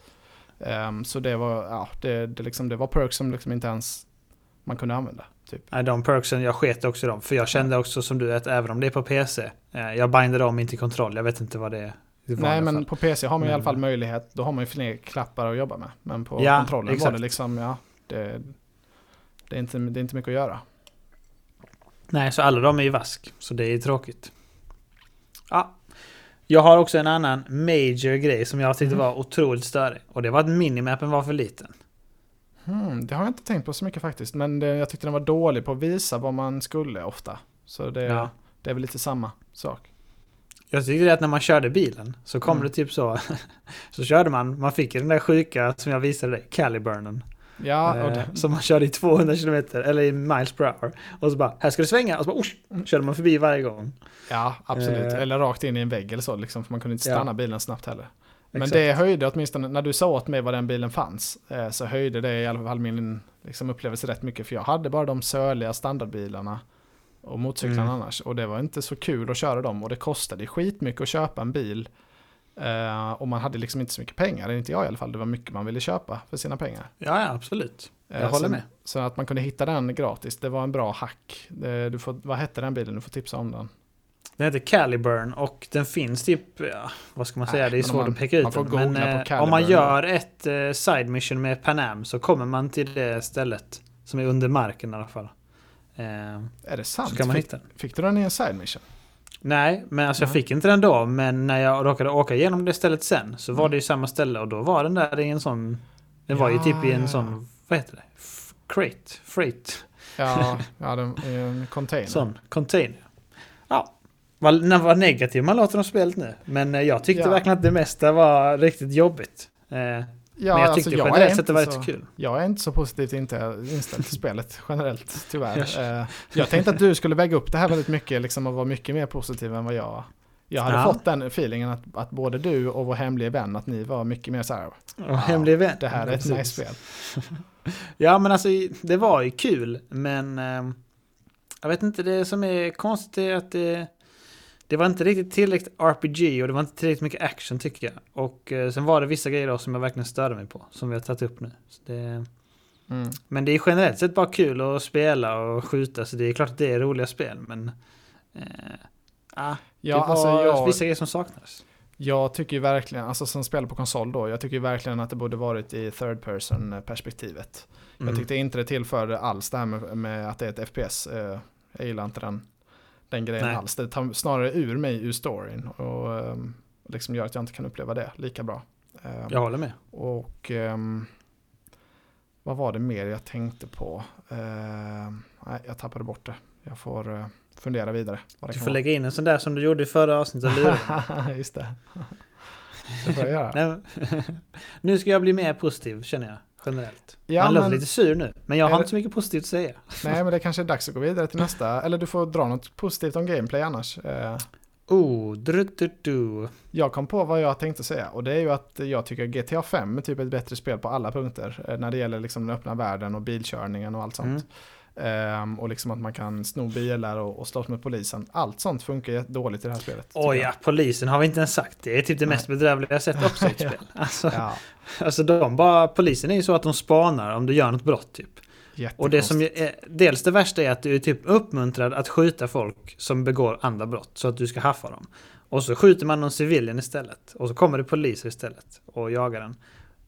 Ehm, så det var, ja, det, det, liksom, det var perks som liksom inte ens man kunde använda. Typ. Nej, de perksen, jag sket också dem. För jag kände också som du att även om det är på PC. Eh, jag bindade om inte kontroll. Jag vet inte vad det i vanliga Nej, men fall. på PC har man i alla fall möjlighet. Då har man ju fler knappar att jobba med. Men på Ja, kontrollen var exakt. det liksom, ja, det, det, är inte, det är inte mycket att göra. Nej, så alla de är ju vask. Så det är tråkigt. Ja. Jag har också en annan major grej som jag tyckte Mhm. var otroligt störig. Och det var att minimappen var för liten. Hmm, det har jag inte tänkt på så mycket faktiskt. Men det, jag tyckte den var dålig på att visa vad man skulle ofta. Så det, Ja. det är väl lite samma sak. Jag tyckte att när man körde bilen så kom Mm. det typ så. *laughs* så körde man, man fick den där sjuka som jag visade dig, Caliburnen. Ja, eh, det, som man körde i 200 km eller i miles per hour. Och så bara, här ska du svänga. Och så bara, Osh! körde man förbi varje gång. ja absolut. eh, Eller rakt in i en vägg eller så, liksom, för man kunde inte Ja. stanna bilen snabbt heller. Men Exakt. det höjde åtminstone, när du sa åt mig var den bilen fanns, eh, så höjde det i alla fall min liksom, upplevelse rätt mycket. För jag hade bara de söliga standardbilarna och motorcyklarna Mm. annars. Och det var inte så kul att köra dem. Och det kostade skitmycket att köpa en bil. Eh, och man hade liksom inte så mycket pengar, inte jag i alla fall. Det var mycket man ville köpa för sina pengar. Ja, ja, absolut. Jag Eh, håller med. Så att man kunde hitta den gratis, det var en bra hack. Eh, Du får, vad hette den bilen? Du får tipsa om den. Den heter Caliburn och den finns typ, ja, vad ska man säga, Nej, det är svårt man- att peka ut den. Men eh, om man gör ett eh, side mission med Pan Am så kommer man till det stället. Som är under marken i alla fall. Eh, Är det sant? så kan man fick, hitta den. fick du den i en side mission? Nej, men alltså jag fick inte den då. Men när jag råkade åka igenom det stället sen så var Mm. det ju samma ställe och då var den där i en sån... Den var ju typ i en ja. sån, vad heter det? F- crate? Freight? Ja, *laughs* ja den, en container. Sån container. Ja. Vad, vad negativ man låter om spelet nu. Men eh, jag tyckte Ja. verkligen att det mesta var riktigt jobbigt. Eh, Ja, men jag alltså, tyckte är generellt sett det var så- rätt kul. Jag är inte så positivt inte inställd till spelet *laughs* generellt, tyvärr. Jag- Eh, Jag tänkte att du skulle väga upp det här väldigt mycket liksom, och vara mycket mer positiv än vad jag Jag hade Ja. fått den feelingen att, att både du och vår hemliga vän, att ni var mycket mer så här, Och hemlig vän. det här är ett nice spel. *laughs* Ja men alltså det var ju kul men eh, jag vet inte det som är konstigt är att det, det var inte riktigt tillräckligt RPG och det var inte tillräckligt mycket action tycker jag. Och eh, sen var det vissa grejer då som jag verkligen störde mig på som vi har tagit upp nu. Det, Mm. men det är generellt sett bara kul att spela och skjuta så det är klart att det är roliga spel men eh, ah, Ja, det var alltså jag, vissa grejer som saknades. jag tycker ju verkligen, alltså som spelar på konsol då, jag tycker ju verkligen att det borde varit i third person perspektivet. Mm. Jag tyckte inte det tillförde alls det här med, med att det är ett FPS. Eh, jag gillar inte den, den grejen Nej. alls. Det tar snarare ur mig ur storyn och ehm, liksom gör att jag inte kan uppleva det lika bra. Ehm, Jag håller med. Och ehm, vad var det mer jag tänkte på? Nej, jag tappade bort det. Jag får eh, fundera vidare. Du får lägga in en sån där som du gjorde i förra avsnittet. *laughs* Just det. Det får jag göra. *laughs* Nu ska jag bli mer positiv känner jag. Generellt. Ja, Han låter men- lite sur nu. Men jag har det- inte så mycket positivt att säga. *laughs* Nej, men det kanske är dags att gå vidare till nästa. Eller du får dra något positivt om gameplay annars. Eh, Oh, dru, dru, dru. Jag kom på vad jag tänkte säga och det är ju att jag tycker GTA 5 är typ ett bättre spel på alla punkter. eh, När det gäller liksom den öppna världen och bilkörningen och allt sånt. Ehm, och liksom att man kan sno bilar och, och slåss med polisen. Allt sånt funkar dåligt i det här spelet. Oj ja, polisen har vi inte ens sagt. Det är typ det mest bedrövliga jag sett också i ett *laughs* spel. Alltså, Ja, alltså de bara, polisen är ju så att de spanar om du gör något brott typ. Och det som är, dels det värsta är att du är typ uppmuntrad att skjuta folk som begår andra brott så att du ska haffa dem. Och så skjuter man någon civilian istället. Och så kommer det poliser istället och jagar den.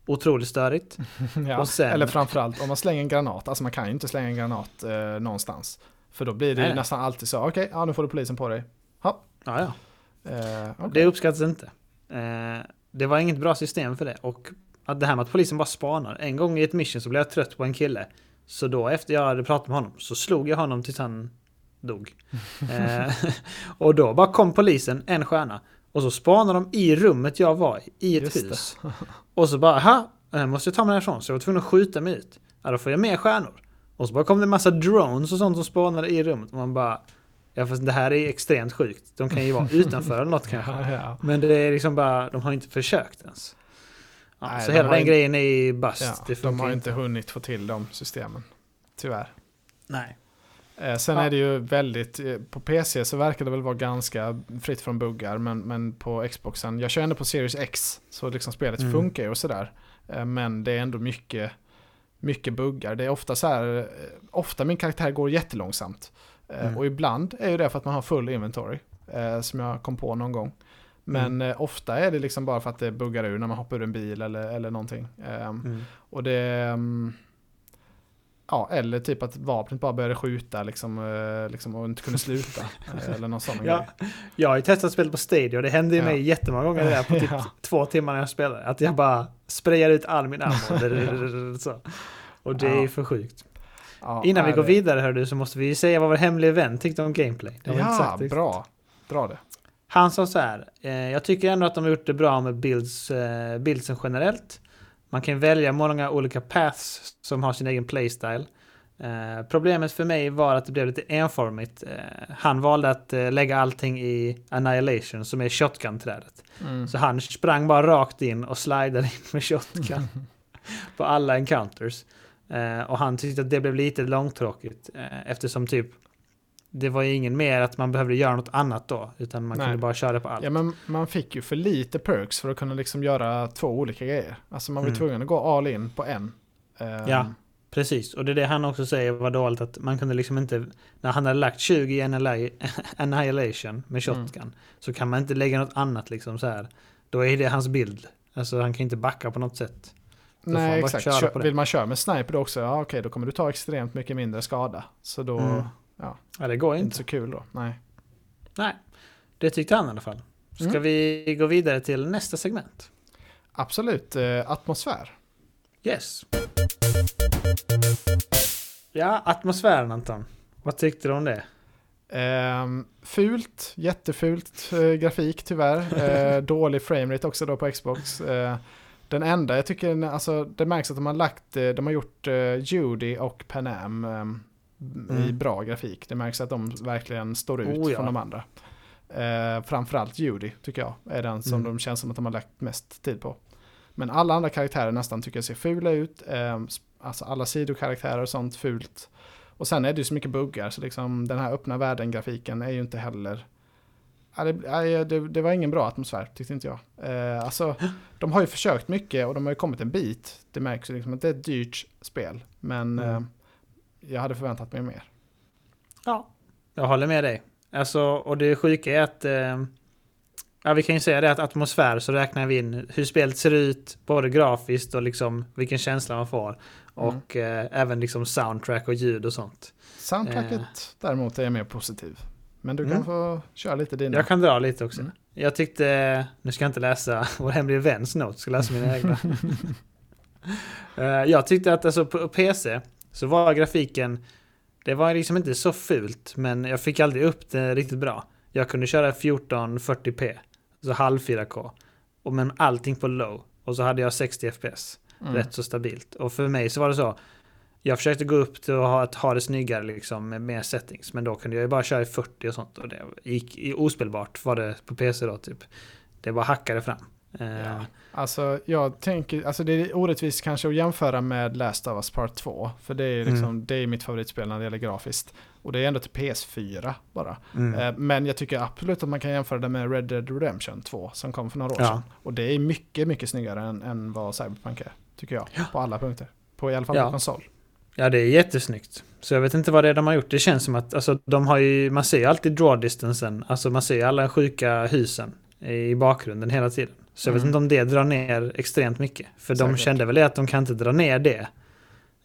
Otroligt störigt. *laughs* ja. och sen- Eller framförallt om man slänger en granat. Alltså man kan ju inte slänga en granat eh, någonstans. För då blir det Nej, ju nästan alltid så. Okej, ja nu får du polisen på dig. Ja, Ja, ja. eh, okej. Det uppskattas inte. Eh, det var inget bra system för det. Och att det här med att polisen bara spanar. En gång i ett mission så blev jag trött på en kille. Så då efter jag hade pratat med honom så slog jag honom tills han dog. *laughs* Eh, och då bara kom polisen, en stjärna. Och så spanade de i rummet jag var i, i ett Just hus. *laughs* Och så bara, aha, jag måste jag ta mig härifrån. Så jag var tvungen att skjuta mig ut. Ja, då får jag mer stjärnor. Och så bara kom det en massa drones och sånt som spanade i rummet. Och man bara, ja fast det här är extremt sjukt. De kan ju vara *laughs* utanför eller något kanske. Ja, ja. Men det är liksom bara, de har inte försökt ens. Ja, Nej, så de hela den grejen är ju bust. Ja, de har inte hunnit få till de systemen. Tyvärr. Nej. Eh, sen Ja. är det ju väldigt, eh, på PC så verkar det väl vara ganska fritt från buggar, men, men på Xboxen, jag kör ändå på Series X, så liksom spelet Mm. funkar ju och sådär. Eh, men det är ändå mycket, mycket buggar. Det är ofta så här, ofta min karaktär går jättelångsamt. Mm. Och ibland är ju det för att man har full inventory, som jag kom på någon gång. Men eh, ofta är det liksom bara för att det buggar ur när man hoppar ur en bil eller, eller någonting. Ehm, Mm. och det... Ja, eller typ att vapnet bara började skjuta liksom, eh, liksom och inte kunde sluta. *laughs* eh, eller någon sån Ja, grej. jag har ju testat spel på Stadia och det hände ju Ja. mig jättemånga gånger där på typ *laughs* Ja. två timmar när jag spelade. Att jag bara sprayar ut all min ammo. *laughs* så. Och det är ju Ja. för sjukt. Ja, Innan vi är går det- vidare hör du så måste vi säga vad vår hemliga vän tyckte om gameplay. Det Ja, sagt bra. Bra det. Han sa så här. Eh, jag tycker ändå att de har gjort det bra med builds, eh, buildsen generellt. Man kan välja många olika paths som har sin egen playstyle. Eh, problemet för mig var att det blev lite enformigt. Eh, han valde att eh, lägga allting i Annihilation som är shotgun-trädet. Mm. Så han sprang bara rakt in och slidade in med shotgun *laughs* på alla encounters. Och han tyckte att det blev lite långtråkigt eftersom typ det var ju ingen mer att man behövde göra något annat då, utan man Nej. kunde bara köra på allt. Ja, men man fick ju för lite perks för att kunna liksom göra två olika grejer. Alltså man var Mm. tvungen att gå all in på en. Ehm, Ja. Precis, och det är det han också säger var dåligt att man kunde liksom inte, när han hade lagt 20 i Annihila- *laughs* Annihilation med shotgun, Mm. så kan man inte lägga något annat liksom så här. Då är det hans bild. Alltså han kan inte backa på något sätt. man Nej, exakt. vill man köra med sniper då också, ja okej, då kommer du ta extremt mycket mindre skada. Så då, Mm. Ja, Ja, det går inte inte. så kul då. Nej. Nej, det tyckte han i alla fall. Ska Mm. vi gå vidare till nästa segment? Absolut, eh, atmosfär. Yes. Ja, atmosfären Anton. Vad tyckte du om det? Ehm, fult, jättefult eh, grafik tyvärr. *laughs* Eh, dålig framerate också då på Xbox. Eh, den enda jag tycker, alltså det märks att de har lagt, de har gjort Judy och Panam ehm, i Mm. bra grafik. Det märks att de verkligen står ut Oh, ja. från de andra. Eh, framförallt Judy tycker jag är den som Mm. de känns som att de har lagt mest tid på. Men alla andra karaktärer nästan tycker jag ser fula ut. Eh, alltså alla sidokaraktärer och sånt fult. Och sen är det ju så mycket buggar så liksom den här öppna världen-grafiken är ju inte heller... Det, det, det var ingen bra atmosfär tyckte inte jag. Eh, alltså, *gasps* de har ju försökt mycket och de har ju kommit en bit. Det märks ju liksom att det är ett dyrt spel. Men Mm. eh, jag hade förväntat mig mer. Ja, jag håller med dig. Alltså, och det sjuka är att... Eh, ja, vi kan ju säga det att atmosfär så räknar vi in hur spelet ser ut, både grafiskt och liksom vilken känsla man får. Och eh, även liksom soundtrack och ljud och sånt. Soundtracket däremot är jag mer positiv. Men du kan Mm. få köra lite dina. Jag kan dra lite också. Mm. Jag tyckte, nu ska jag inte läsa *laughs* vår hemliga väns notes, ska läsa mina egna. *laughs* Eh, jag tyckte att alltså på PC så var grafiken, det var liksom inte så fult, men jag fick aldrig upp det riktigt bra. Jag kunde köra 1440p, så halv 4K, och men allting på low. Och så hade jag 60 FPS, Mm. rätt så stabilt. Och för mig så var det så, jag försökte gå upp till att ha, att ha det snyggare liksom med mer settings, men då kunde jag ju bara köra i 40 och sånt och det gick ospelbart var det på PC då typ. Det bara hackade fram. Eh, Ja. Alltså jag tänker, alltså det är orättvist kanske att jämföra med Last of Us Part 2. För det är liksom, Mm. det är mitt favoritspel när det gäller grafiskt. Och det är ändå till PS4 bara. mm. Eh, Men jag tycker absolut att man kan jämföra det med Red Dead Redemption 2 som kom för några år Ja. sedan. Och det är mycket, mycket snyggare än, än vad Cyberpunk är, tycker jag. På alla punkter. På i alla fall Ja. på konsol. Ja, det är jättesnyggt. Så jag vet inte vad det är de har gjort. Det känns som att alltså, de har ju, man ser ju alltid draw distancen. Alltså man ser alla sjuka husen i bakgrunden hela tiden. Så jag vet Mm. inte om det drar ner extremt mycket. För de Säkert. kände väl det att de kan inte dra ner det.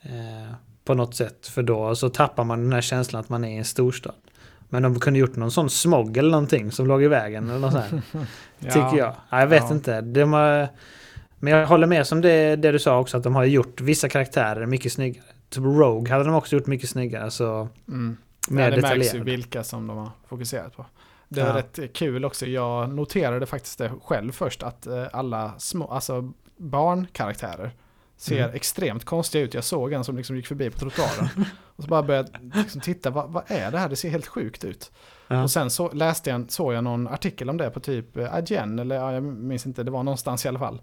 Eh, på något sätt. För då så tappar man den här känslan att man är i en storstad. Men de kunde gjort någon sån smog eller någonting som låg i vägen eller något sånt *laughs* här. Tycker jag. Ja, jag vet Ja. inte. De har, men jag håller med som det, det du sa också, att de har gjort vissa karaktärer mycket snyggare. Typ Rogue hade de också gjort mycket snyggare, så Mm. mer ja, det märks ju detaljerade. vilka som de har fokuserat på. Det var Ja. rätt kul också. Jag noterade faktiskt det själv först att eh, alla små, alltså barnkaraktärer ser Mm. extremt konstiga ut. Jag såg en som liksom gick förbi på trottoaren. *laughs* och så bara började liksom titta, vad, vad är det här? Det ser helt sjukt ut. Ja. Och sen så läste jag, såg jag någon artikel om det på typ eh, IGN, eller ja, jag minns inte, det var någonstans i alla fall.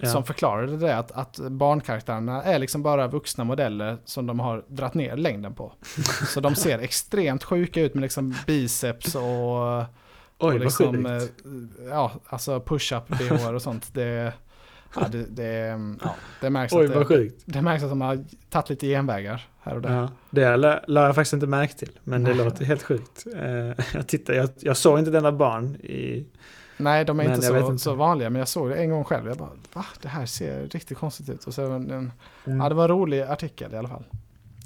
Ja. Som förklarade det att, att barnkaraktärerna är liksom bara vuxna modeller som de har dratt ner längden på. *laughs* Så de ser extremt sjuka ut med liksom biceps och, och Oj, liksom, vad sjukt. eh, ja, alltså push-up bh och sånt. Det, ja, det, det, ja, det, märks Oj, att vad det, sjukt. det märks att de har tagit lite genvägar här och där. Ja, det la jag faktiskt inte märke till, men det Nej. låter helt sjukt. Eh, *laughs* jag, tittar, jag, jag såg inte denna barn i, Nej, de är Men inte så, inte. så vanliga, men jag såg det en gång själv. Jag bara, va? Det här ser riktigt konstigt ut. Och så, en, Mm. Ja, det var en rolig artikel i alla fall.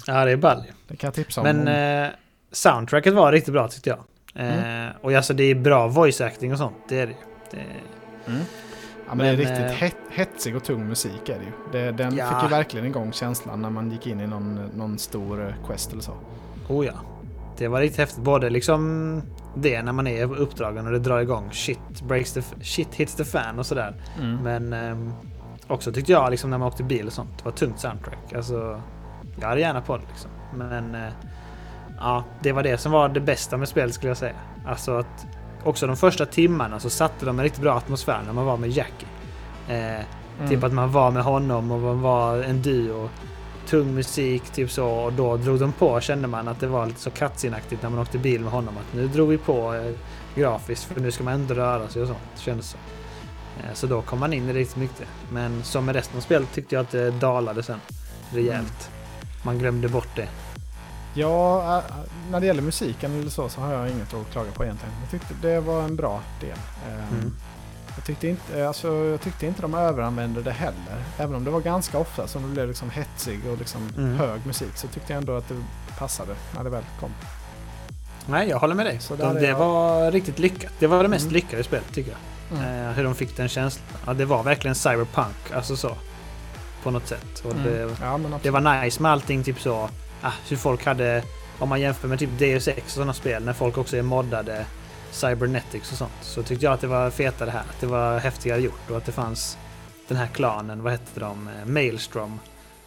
Ja, det är ball. Det kan jag tipsa om. Men om eh, soundtracket var riktigt bra tyckte jag. Eh, Mm. Och alltså det är bra voice acting och sånt. Det är det ju. Det, mm. ja, men, det är men, riktigt eh, het, hetsig och tung musik är det ju. Det, den Ja. fick ju verkligen igång känslan när man gick in i någon, någon stor eh, quest eller så. oh ja. Det var riktigt häftigt. Både liksom det när man är på uppdragen och det drar igång. Shit, breaks the, shit hits the fan och sådär. Mm. Men ehm, också tyckte jag liksom när man åkte bil och sånt. Det var tungt soundtrack. Alltså, jag hade gärna på det liksom. Men eh, ja, det var det som var det bästa med spelet skulle jag säga. Alltså att också de första timmarna så satte de en riktigt bra atmosfär när man var med Jackie. Eh, Mm. Typ att man var med honom och man var en duo. Tung musik, typ så. Och då drog de på, kände man att det var lite så katsinaktigt när man åkte bil med honom. Att nu drog vi på eh, grafiskt för nu ska man ändå röra sig och sånt. Kändes så. Eh, så då kom man in i riktigt mycket. Men som med resten av spelet tyckte jag att det dalade sen. Rejält. Man glömde bort det. Ja, äh, när det gäller musiken eller så, så har jag inget att klaga på egentligen. Jag tyckte det var en bra del. Ehm, Mm. Jag, tyckte inte, alltså, jag tyckte inte de överanvände det heller. Även om det var ganska ofta som det blev liksom hetsig och liksom Mm. hög musik så tyckte jag ändå att det passade när det väl kom. Nej, jag håller med dig. Så De, det jag- var riktigt lyckat. Det var det mest Mm. lyckade spelet tycker jag. Mm. Eh, hur de fick den känslan. Ja, det var verkligen cyberpunk, alltså så. På något sätt. Och Mm. det, Ja, det var nice med allting typ så. Ah, hur folk hade, om man jämför med typ Deus Ex och sådana spel, när folk också är moddade cybernetics och sånt. Så tyckte jag att det var fetare här. Att det var häftigare gjort och att det fanns den här klanen, vad hette de? Eh, Maelstrom.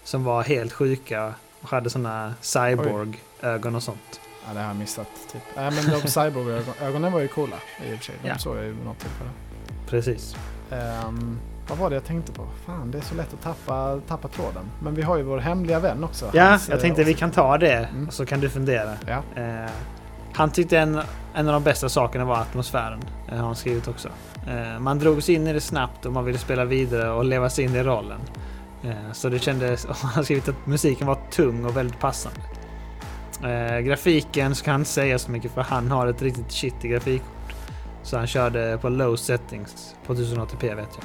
Som var helt sjuka och hade sådana cyborg-ögon och sånt. Ja, det har jag missat. Typ. Äh, men de cyborg-ögonen var ju coola i och för sig. De Ja. såg jag ju något tillfälle. Precis. Ehm, vad var det jag tänkte på? Fan, det är så lätt att tappa, tappa tråden. Men vi har ju vår hemliga vän också. Ja, Hans, jag eh, tänkte vi kan ta det Mm. och så kan du fundera. Ja. Eh, han tyckte en, en av de bästa sakerna var atmosfären. Eh, har han skrivit också. Eh, man drogs in i det snabbt och man ville spela vidare och leva sig in i rollen. Eh, så det kändes... Och *laughs* han har skrivit att musiken var tung och väldigt passande. Grafiken ska han inte säga så mycket för han har ett riktigt shit i grafikkort. Så han körde på low settings på 1080p vet jag.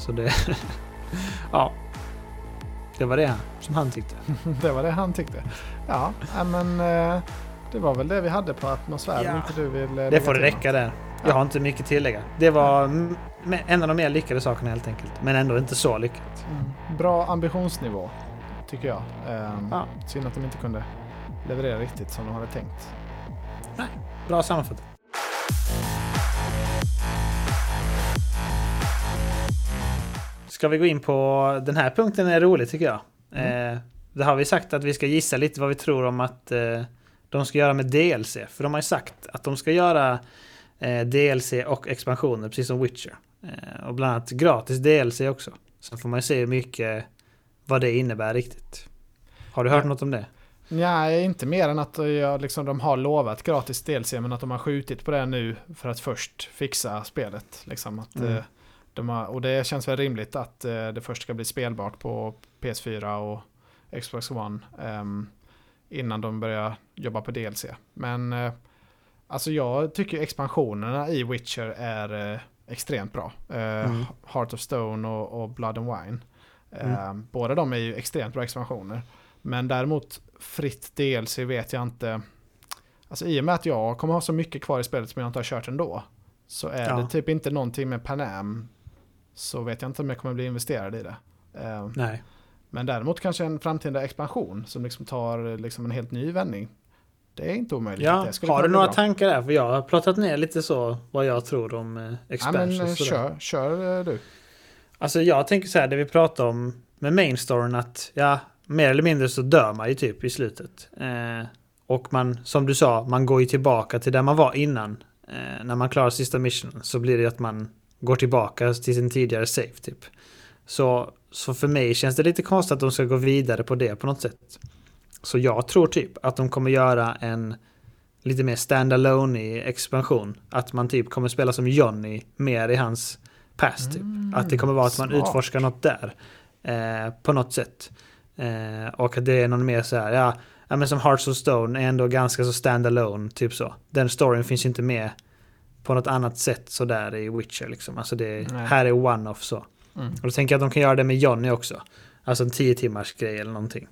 Så det... *laughs* ja. Det var det som han tyckte. *laughs* det var det han tyckte. Ja, men eh, det var väl det vi hade på atmosfären. Ja. Inte du vill eh, Det får till räcka där. Jag har inte mycket att tillägga. Det var en av de mer lyckade sakerna helt enkelt. Men ändå inte så lyckat. Mm. Bra ambitionsnivå, tycker jag. Ehm, Ja. Synd att de inte kunde leverera riktigt som de hade tänkt. Bra sammanfattat. Ska vi gå in på den här punkten är rolig tycker jag. Mm. Eh, det har vi sagt att vi ska gissa lite vad vi tror om att eh, de ska göra med DLC. För de har ju sagt att de ska göra eh, DLC och expansioner precis som Witcher. Eh, och bland annat gratis DLC också. Sen får man ju se hur mycket vad det innebär riktigt. Har du hört Ja. något om det? Nej, inte mer än att jag, liksom, de har lovat gratis DLC men att de har skjutit på det nu för att först fixa spelet. Liksom, att, Mm. eh, de har, och det känns väl rimligt att eh, det först ska bli spelbart på PS4 och Xbox One ehm, innan de börjar jobba på DLC. Men eh, alltså jag tycker expansionerna i Witcher är eh, extremt bra. Eh, Mm. Heart of Stone och, och Blood and Wine. Mm. Båda de är ju extremt bra expansioner. Men däremot fritt DLC vet jag inte. Alltså i och med att jag kommer ha så mycket kvar i spelet som jag inte har kört ändå. Så är Ja. det typ inte någonting med Panam. Så vet jag inte om jag kommer bli investerad i det. Nej. men däremot kanske en framtida expansion som liksom tar liksom en helt ny vändning. Det är inte omöjligt. Ja, har du några bra. tankar där? För jag har plottat ner lite så vad jag tror om eh, Ja, expansions. men, eh, kör, kör eh, du. Alltså jag tänker så här, det vi pratar om med main storyn att ja, mer eller mindre så dör man ju typ i slutet. Eh, och man, som du sa, man går ju tillbaka till där man var innan. Eh, när man klarar sista missionen så blir det att man går tillbaka till sin tidigare save typ. Så, så för mig känns det lite konstigt att de ska gå vidare på det på något sätt. Så jag tror typ att de kommer göra en lite mer standalone i expansion. Att man typ kommer spela som Johnny mer i hans past typ. Att det kommer vara att man smart. utforskar något där. Eh, på något sätt. Eh, och att det är någon mer så här, ja, ja men som Hearts of Stone är ändå ganska så standalone, typ så. Den storyn finns inte med på något annat sätt sådär i Witcher. Liksom. Alltså det, Nej. här är one-off så. Mm. Och då tänker jag att de kan göra det med Johnny också. Alltså en 10 timmars grej eller någonting.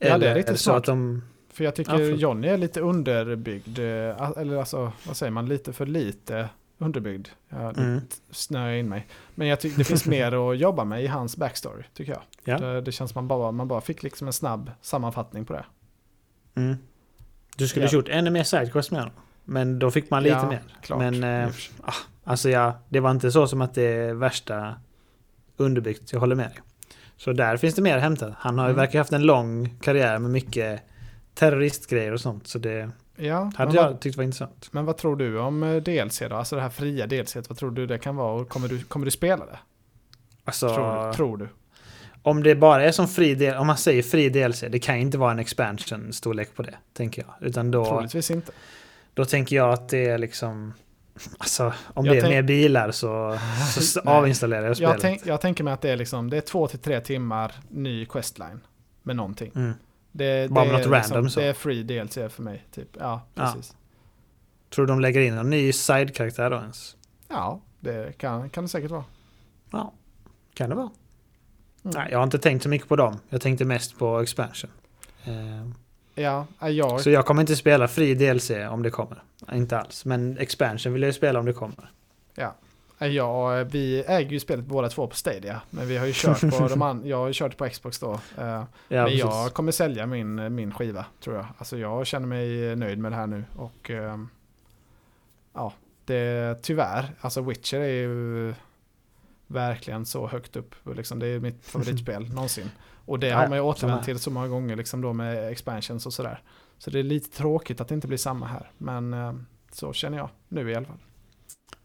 Ja, det är eller, riktigt eller så smart. att de... För jag tycker Ja. Johnny är lite underbyggd. eh, Eller alltså, vad säger man, lite för lite underbyggd. Jag Mm. snöar in mig. Men jag tycker det finns *laughs* mer att jobba med i hans backstory, tycker jag. Ja. Det, det känns som man bara, man bara fick liksom en snabb sammanfattning på det. Mm. Du skulle Ja. gjort ännu mer sidequest med honom. Men då fick man lite Ja, mer. klart. Men sig. alltså ja, det var inte så som att det är värsta underbyggt. Jag håller med dig. Så där finns det mer att hämta. Han har ju Mm. verkar haft en lång karriär med mycket terroristgrejer och sånt. Så det ja, hade jag vad, tyckt var intressant. men vad tror du om eh, DLC då? Alltså det här fria DLC, vad tror du det kan vara? Och kommer du, kommer du spela det? Alltså, Tror, tror du? om det bara är som fri del, om man säger fri DLC, det kan ju inte vara en expansion storlek på det, tänker jag. Utan då, Troligtvis inte. då tänker jag att det är liksom, alltså om Jag det är tänk- mer bilar så, så avinstallerar jag spelet. Jag, tänk, jag tänker mig att det är liksom, det är två till tre timmar ny questline med någonting. Mm. Det, Bara det med är något liksom, random så. Det är free DLC för mig, typ. Ja, Ja. precis. Tror du de lägger in en ny side-karaktär då ens? Ja, det kan, kan det säkert vara. Ja, kan det vara. Mm. Nej, jag har inte tänkt så mycket på dem. Jag tänkte mest på expansion. Eh, Ja, jag, Så jag kommer inte spela fri DLC om det kommer. Inte alls. Men expansion vill jag ju spela om det kommer. ja, vi äger ju spelet båda två på Stadia. Men vi har ju kört på de an, jag har ju kört på Xbox då. eh, Ja, men precis. jag kommer sälja min, min skiva, tror jag. Alltså jag känner mig nöjd med det här nu. Och ehm, ja, det tyvärr, alltså Witcher är ju verkligen så högt upp. Liksom, det är mitt favoritspel *laughs* någonsin. Och det Ja, har man ju återvänt till så många gånger liksom då med expansions och sådär. Så det är lite tråkigt att det inte blir samma här. Men ehm, så känner jag nu i alla fall.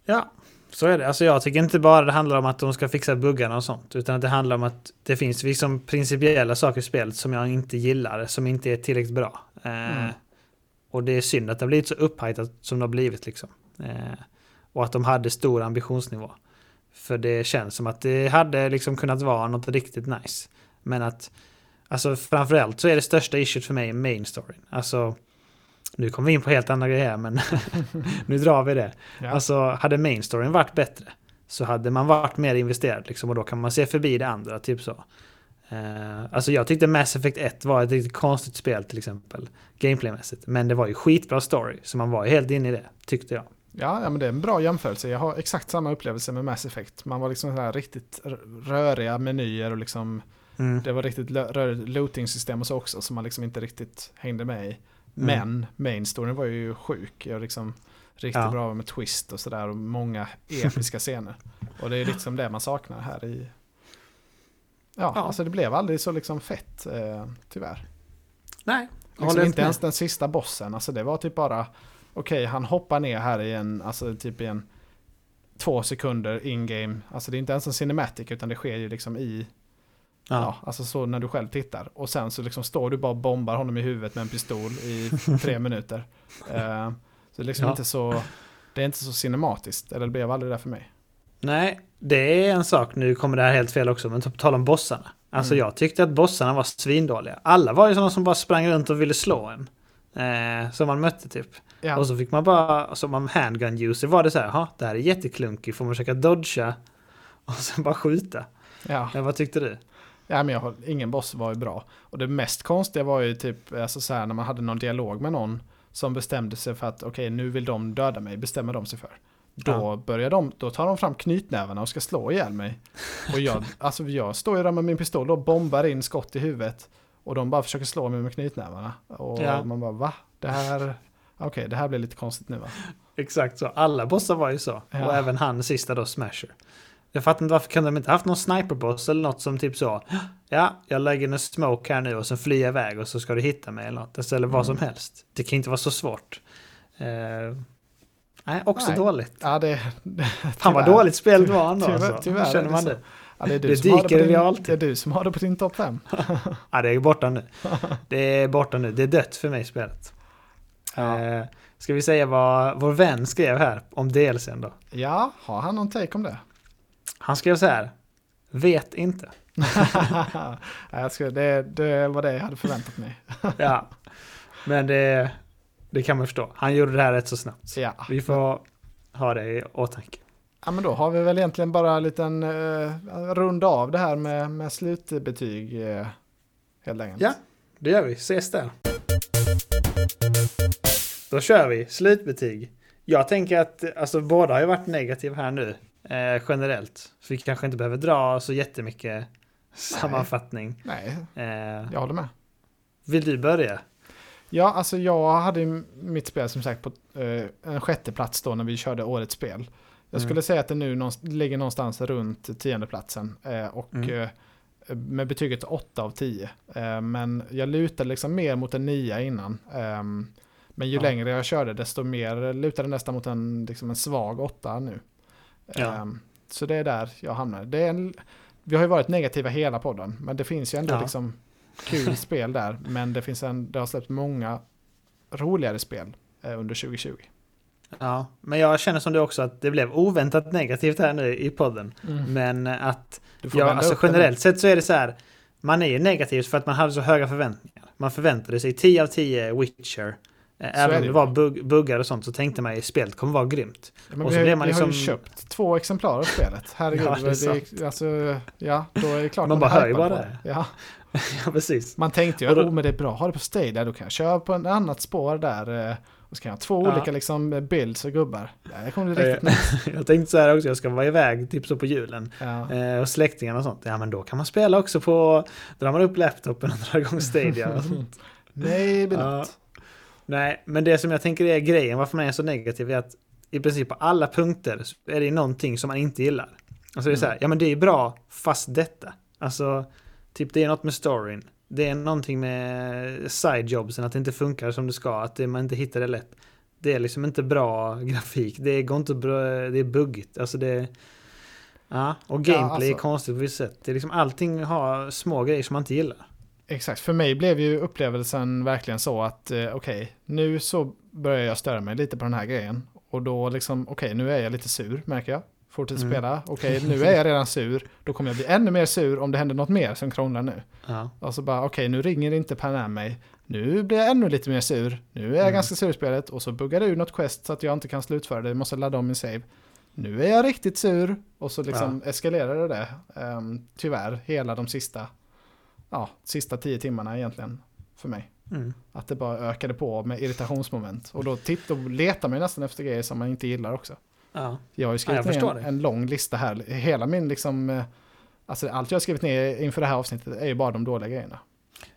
Ja, så är det. Alltså jag tycker inte bara det handlar om att de ska fixa buggarna och sånt. Utan att det handlar om att det finns liksom principiella saker i spelet som jag inte gillar. Som inte är tillräckligt bra. Eh, Mm. Och det är synd att det har blivit så upphajtat som det har blivit liksom. Eh, och att de hade stor ambitionsnivå. För det känns som att det hade liksom kunnat vara något riktigt nice. Men att, alltså framförallt så är det största issuet för mig main storyn. Alltså, nu kommer vi in på helt andra grejer men *laughs* nu drar vi det. Ja. Alltså hade main storyn varit bättre så hade man varit mer investerad liksom och då kan man se förbi det andra, typ så. Eh, alltså jag tyckte Mass Effect 1 var ett riktigt konstigt spel till exempel, gameplaymässigt. Men det var ju skitbra story, så man var ju helt inne i det, tyckte jag. Ja, ja, men det är en bra jämförelse. Jag har exakt samma upplevelse med Mass Effect. Man var liksom så här riktigt röriga menyer och liksom Mm. det var riktigt rörigt looting-system och så också som man liksom inte riktigt hängde med i. Men main storyn var ju sjuk. Jag liksom riktigt Ja. bra med twist och sådär och många *laughs* episka scener. Och det är liksom det man saknar här i... Ja, Ja. alltså det blev aldrig så liksom fett, eh, tyvärr. Nej, Liksom inte ens den sista bossen. Alltså det var typ bara, okej han hoppar ner här i en, alltså typ i en två sekunder in-game. Alltså det är inte ens en cinematic utan det sker ju liksom i, ja. Ja. alltså så när du själv tittar. Och sen så liksom står du bara och bombar honom i huvudet med en pistol i tre *laughs* minuter. Eh, så det är liksom Ja. inte så, det är inte så cinematiskt, eller det blev aldrig det för mig. Nej, det är en sak. Nu kommer det här helt fel också, men på tal om bossarna. Alltså Mm. jag tyckte att bossarna var svindåliga. Alla var ju sådana som bara sprang runt och ville slå en. Eh, som man mötte typ. Ja, Och så fick man bara, som om handgun user var det så här, "Jaha, det här är jätteklunkigt, får man försöka dodga och sen bara skjuta. ja. Men vad tyckte du? Ja, men jag, har- ingen boss var ju bra. Och det mest konstiga var ju typ alltså så här, när man hade någon dialog med någon som bestämde sig för att okej, nu vill de döda mig, bestämmer de sig för. Då, Ja. börjar de, då tar de fram knytnävarna och ska slå ihjäl mig. Och jag, *laughs* alltså jag står ju där med min pistol och bombar in skott i huvudet. Och de bara försöker slå mig med knytnävarna. Och Ja. man bara va? Det här, okej, det här blir lite konstigt nu va? Exakt så. Alla bossar var ju så. Ja. Och även han sista då, Smasher. Jag fattar inte varför kunde de inte haft någon sniperboss eller något som typ så. Ja, jag lägger en smoke här nu och sen flyr jag iväg och så ska du hitta mig eller något. Eller vad som helst. Det kan inte vara så svårt. Eh, nej, också Nej. dåligt. Ja, det... *laughs* Fan vad dåligt spelet var ändå. Tyvärr, alltså. tyvärr är Känner det man det? Ja, det, är du Det som har det, dyker på i din, realtid. det är du som har det på din topp 5. *laughs* Ja, det är borta nu. *laughs* Det är borta nu. Det är dött för mig spelet. Ja. Eh, ska vi säga vad vår vän skrev här om DLCn då? Ja, har han någon take om det? Han skrev så här. Vet inte. *laughs* Ja, jag skulle, det, det var det jag hade förväntat mig. *laughs* Ja. Men det, det kan man förstå. Han gjorde det här rätt så snabbt. Ja, Vi får... ha det i åtanke. Ja men då har vi väl egentligen bara en liten uh, runda av det här med, med slutbetyg uh, helt enkelt. Ja, det gör vi. Ses där. Då kör vi slutbetyg. Jag tänker att alltså, båda har ju varit negativa här nu eh, generellt. Så vi kanske inte behöver dra så jättemycket sammanfattning. Nej, Eh, jag håller med. vill du börja? Ja, alltså jag hade mitt spel som sagt på eh, en sjätte plats då när vi körde årets spel. Jag skulle Mm. säga att det nu någonstans, ligger någonstans runt tionde platsen eh, och Mm. eh, med betyget 8 av 10. Eh, men jag lutade liksom mer mot en 9 innan. Ehm, men ju Ja. längre jag körde desto mer lutade det nästan mot en, liksom en svag 8 nu. Ja. Ehm, så det är där jag hamnar. Det är en, vi har ju varit negativa hela podden, men det finns ju ändå Ja. liksom kul *laughs* spel där. Men det, finns en, det har släppt många roligare spel eh, under 2020. Ja, men jag känner som du också att det blev oväntat negativt här nu i podden. Men att Du får Ja, alltså generellt sett så är det så här. Man är ju negativ för att man hade så höga förväntningar. Man förväntade sig 10 av 10 Witcher. Eh, Även det om det var bugg, buggar och sånt så tänkte man ju spelet kommer vara grymt. Ja, Och så har, blev man vi har ju liksom- köpt två exemplar av spelet. *laughs* Herregud, Ja, det är det är alltså, ja, då är det klart Man bara hör ju bara det. Ja, *laughs* ja, precis. man tänkte ju att då- oh, men det är bra, ha det på Stadia, då kan jag köra på ett annat spår där. eh, Och så kan jag ha två Ja. olika liksom, builds och gubbar. Ja, det kommer bli riktigt nice. *laughs* jag tänkte så här också, jag ska vara iväg typ så på julen. Ja. Eh, och släktingarna och sånt. Ja men då kan man spela också på, drar man upp laptopen och drar igång Stadia och sånt. Nej, det Ja. Nej, men det som jag tänker är grejen varför man är så negativ är att i princip på alla punkter är det någonting som man inte gillar. Alltså det är så här, ja men det är bra fast detta. Alltså, typ det är något med storyn. Det är någonting med sidejobsen, att det inte funkar som det ska, att det, man inte hittar det lätt. Det är liksom inte bra *laughs* grafik, det går inte bra, det är buggigt. Alltså det... Ja, och Ja, gameplay är alltså- konstigt på vissa sätt. Det är liksom allting har små grejer som man inte gillar. Exakt, för mig blev ju upplevelsen verkligen så att eh, okej, nu så börjar jag störa mig lite på den här grejen. Och då liksom, okej, nu är jag lite sur märker jag. Fortsätter Mm. spela, okej, *laughs* nu är jag redan sur. Då kommer jag bli ännu mer sur om det händer något mer som krånglar nu. Ja. Och så bara, okej, nu ringer inte Pan mig. Nu blir jag ännu lite mer sur. Nu är jag Mm. ganska sur i spelet. Och så buggar det ur något quest så att jag inte kan slutföra det. Jag måste ladda om min save. Nu är jag riktigt sur. Och så liksom eskalerar det. Um, tyvärr, hela de sista, ja, sista tio timmarna egentligen. För mig. Mm. Att det bara ökade på med irritationsmoment. Och då tittar och letar man ju nästan efter grejer som man inte gillar också. Ja. Jag har ju skrivit Ja, ner en, en lång lista här. Hela min liksom, eh, alltså allt jag har skrivit ner inför det här avsnittet är ju bara de dåliga grejerna.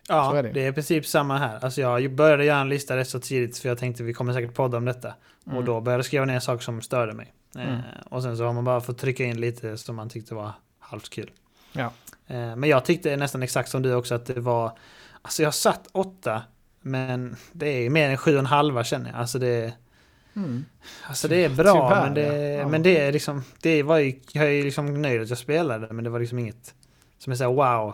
Ja, är det. det. är i princip samma här. Alltså jag började göra en lista rätt så tidigt för jag tänkte vi kommer säkert podda om detta. Och Mm. då började jag skriva ner saker som störde mig. Mm. Eh, och sen så har man bara fått trycka in lite som man tyckte var halvt kul. Ja. Eh, men jag tyckte nästan exakt som du också att det var... Alltså jag satt åtta, men det är mer än sju och en halva känner jag. Alltså det, Mm. alltså det är bra, Tyvärr, men, det, ja. Men det är liksom... Det var ju, jag är ju liksom nöjd att jag spelade, men det var liksom inget som är såhär wow.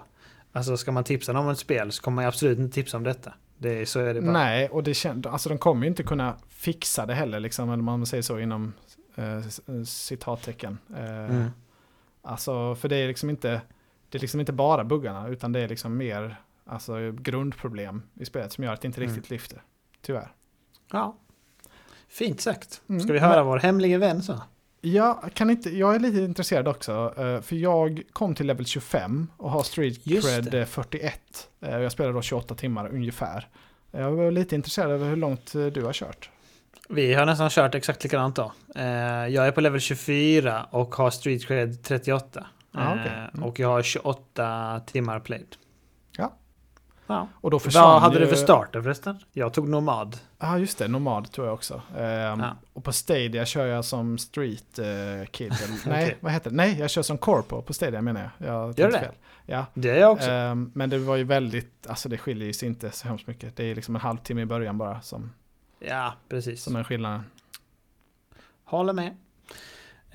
Alltså ska man tipsa någon om ett spel så kommer man absolut inte tipsa om detta. Det, är- så är det bara. Nej, och det känd, alltså de kommer ju inte kunna fixa det heller, liksom, eller man säger så inom eh, citattecken. Eh, Mm. Alltså, för det är liksom inte, det är liksom inte bara buggarna, utan det är liksom mer alltså, grundproblem i spelet som gör att det inte Mm. riktigt lyfter. Tyvärr. Ja. Fint sagt. Mm. Ska vi höra vår hemlige vän så? Jag, kan inte, jag är lite intresserad också, eh, för jag kom till level 25 och har street cred det. eh, 41. Eh, Jag spelade då 28 timmar ungefär. Jag var lite intresserad över hur långt du har kört. Vi har nästan kört exakt likadant då. Jag är på level 24 och har street cred 38. Okej. Eh, Mm. Och jag har 28 timmar played. Ja. Ja. Och då försvann Vad hade ju... du för starter förresten? Jag tog nomad. Ja, just det. Nomad tror jag också. Ehm, Ja. Och på Stadia kör jag som street eh, kid. *laughs* eller- Nej, Okej. vad heter det? Nej, jag kör som corpo på Stadia menar jag. jag Gör tänkte det? fel. Ja. Det är jag också. Ehm, men det var ju väldigt, alltså det skiljer ju sig inte så hemskt mycket. Det är liksom en halvtimme i början bara som, ja, precis. som är skillnaden. Håller med.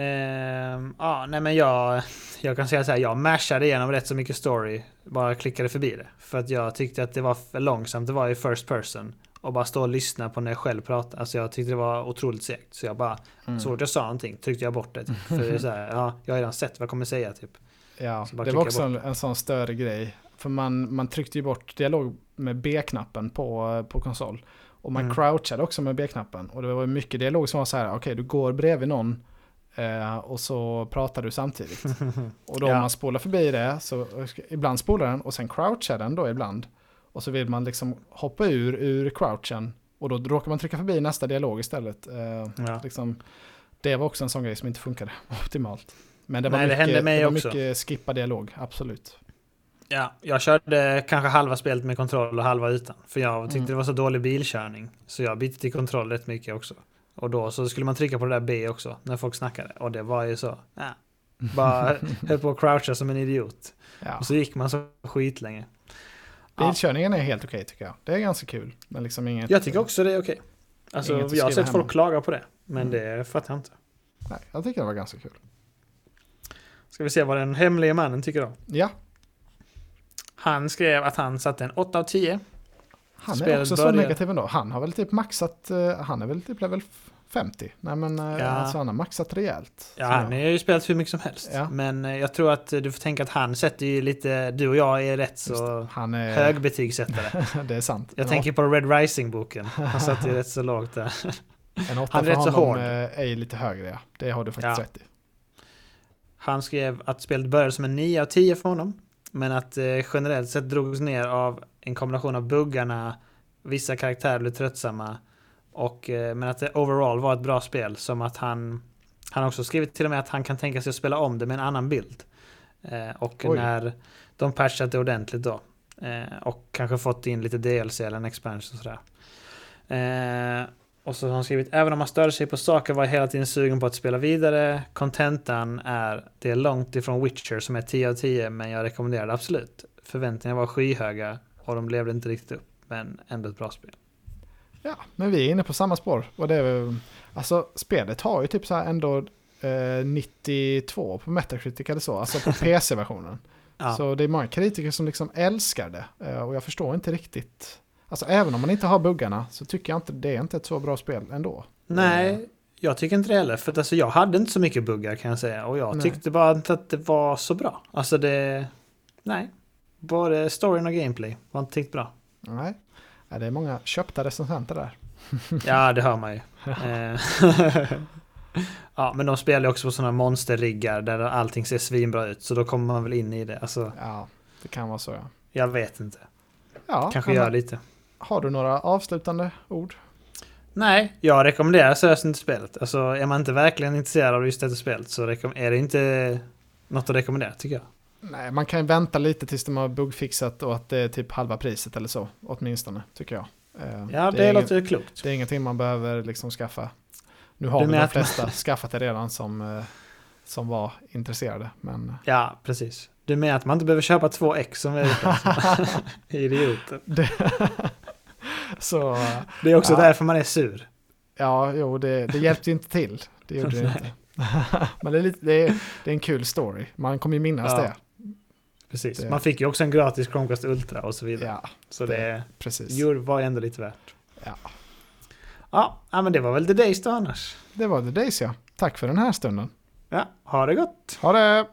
Ehm, ja, nej men jag, jag kan säga så här, jag mashade igenom rätt så mycket story. Bara klickade förbi det. För att jag tyckte att det var för långsamt. Det var i first person. Och bara stå och lyssna på när jag själv pratade. Alltså jag tyckte det var otroligt segt. Så jag bara, Mm. så fort jag sa någonting tryckte jag bort det. Typ. *laughs* För det är så här, ja, jag har redan sett vad jag kommer säga typ. Ja, det var också en, en sån större grej. För man, man tryckte ju bort dialog med B-knappen på, på konsol. Och man Mm. crouchade också med B-knappen. Och det var mycket dialog som var så här, okej du går bredvid någon eh, och så pratar du samtidigt. *laughs* Och då om Ja. man spolar förbi det, så ibland spolar den och sen crouchar den då ibland. Och så vill man liksom hoppa ur, ur crouchen. Och då råkar man trycka förbi nästa dialog istället. Eh, Ja. liksom, det var också en sån grej som inte funkade *laughs* optimalt. Men det var Nej, det mycket, hände mig det var också. mycket skippa dialog, absolut. Ja, jag körde kanske halva spelet med kontroll och halva utan. För jag tyckte Mm. det var så dålig bilkörning. Så jag bytte till kontroll rätt mycket också. Och då så skulle man trycka på det där B också när folk snackade. Och det var ju så. Ja, *laughs* bara höll på att croucha som en idiot. Ja. Och så gick man så skitlänge. Ja, Bilkörningen är helt okej tycker jag. Det är ganska kul. Men liksom inget, jag tycker också det är okej. Alltså, Inget att jag har sett hem folk klaga på det. Men Mm. det fattar jag inte. Nej, jag tycker det var ganska kul. Ska vi se vad den hemliga mannen tycker om. Ja, Han skrev att han satte en 8 av 10. Han är Spelet också så börjar- negativ ändå. Han har väl typ maxat, eh, han är väl typ level 50. Nej men eh, Ja. alltså han har maxat rejält. Ja, Så- han har ju spelat hur mycket som helst. Ja. Men eh, jag tror att du får tänka att han sätter ju lite... Du och jag är rätt så. Han är, högbetygssättare. *laughs* det är sant. Jag En tänker på Red Rising-boken. Han satt ju *laughs* rätt så lågt där. En åtta Han är rätt så hård. är ju lite högre, ja. Det har du faktiskt Ja. rätt i. Han skrev att spelet började som en 9 av 10 för honom. Men att eh, generellt sett drogs ner av en kombination av buggarna, vissa karaktärer blev tröttsamma. Och, eh, men att det overall var ett bra spel. Som att han... Han har också skrivit till och med att han kan tänka sig att spela om det med en annan bild. Eh, och Oj. när de patchat det ordentligt då. Eh, och kanske fått in lite DLC eller en expansion och sådär. Och så har han skrivit, även om man störde sig på saker var jag hela tiden sugen på att spela vidare. Contentan är, det är långt ifrån Witcher som är 10 av 10, men jag rekommenderar det absolut. Förväntningarna var skyhöga och de levde inte riktigt upp, men ändå ett bra spel. Ja, men vi är inne på samma spår. Och det är, alltså spelet har ju typ så här ändå eh, 92 på Metacritic eller så, alltså på *laughs* PC-versionen. Ja, Så det är många kritiker som liksom älskar det. Eh, och jag förstår inte riktigt. Alltså även om man inte har buggarna så tycker jag inte det är inte ett så bra spel ändå. nej, jag tycker inte det heller. För att alltså, jag hade inte så mycket buggar kan jag säga. Och jag Nej. tyckte bara inte att det var så bra. Alltså det... Nej. Både storyn och gameplay var inte riktigt bra. Nej, ja, det är många köpta recensenter där. *laughs* Ja, det hör man ju. Eh, *laughs* ja, men de spelar ju också på sådana monsterriggar där allting ser svinbra ut. Så då kommer man väl in i det. Alltså, Ja, det kan vara så ja. jag vet inte. ja Kanske gör lite. Har du några avslutande ord? Nej, jag rekommenderar seriöst inte spelet. Alltså, är man inte verkligen intresserad av just detta spelet så är det inte något att rekommendera, tycker jag. Nej, man kan ju vänta lite tills de har bugfixat och att det är typ halva priset eller så, åtminstone, tycker jag. Eh, Ja, det, är låter inget, klokt. det är ingenting man behöver liksom skaffa. Nu har väl de att man- flesta skaffat det redan som, eh, som var intresserade, men *laughs* Ja, precis. Du menar att man inte behöver köpa två X som är *laughs* Idioten. det, så, Det är också Ja. därför man är sur. ja, jo, det, det hjälpte ju inte till. Det gjorde det *laughs* inte. men det är, lite, det, är, det är en kul story. Man kommer ju minnas Ja. det. Precis. Det- Man fick ju också en gratis Chromecast Ultra och så vidare. Ja, så det- det precis. var ändå lite värt. Ja, ja, men det var väl The Days då annars. Det var The Days ja. Tack för den här stunden. Ja, ha det gott! Ha det!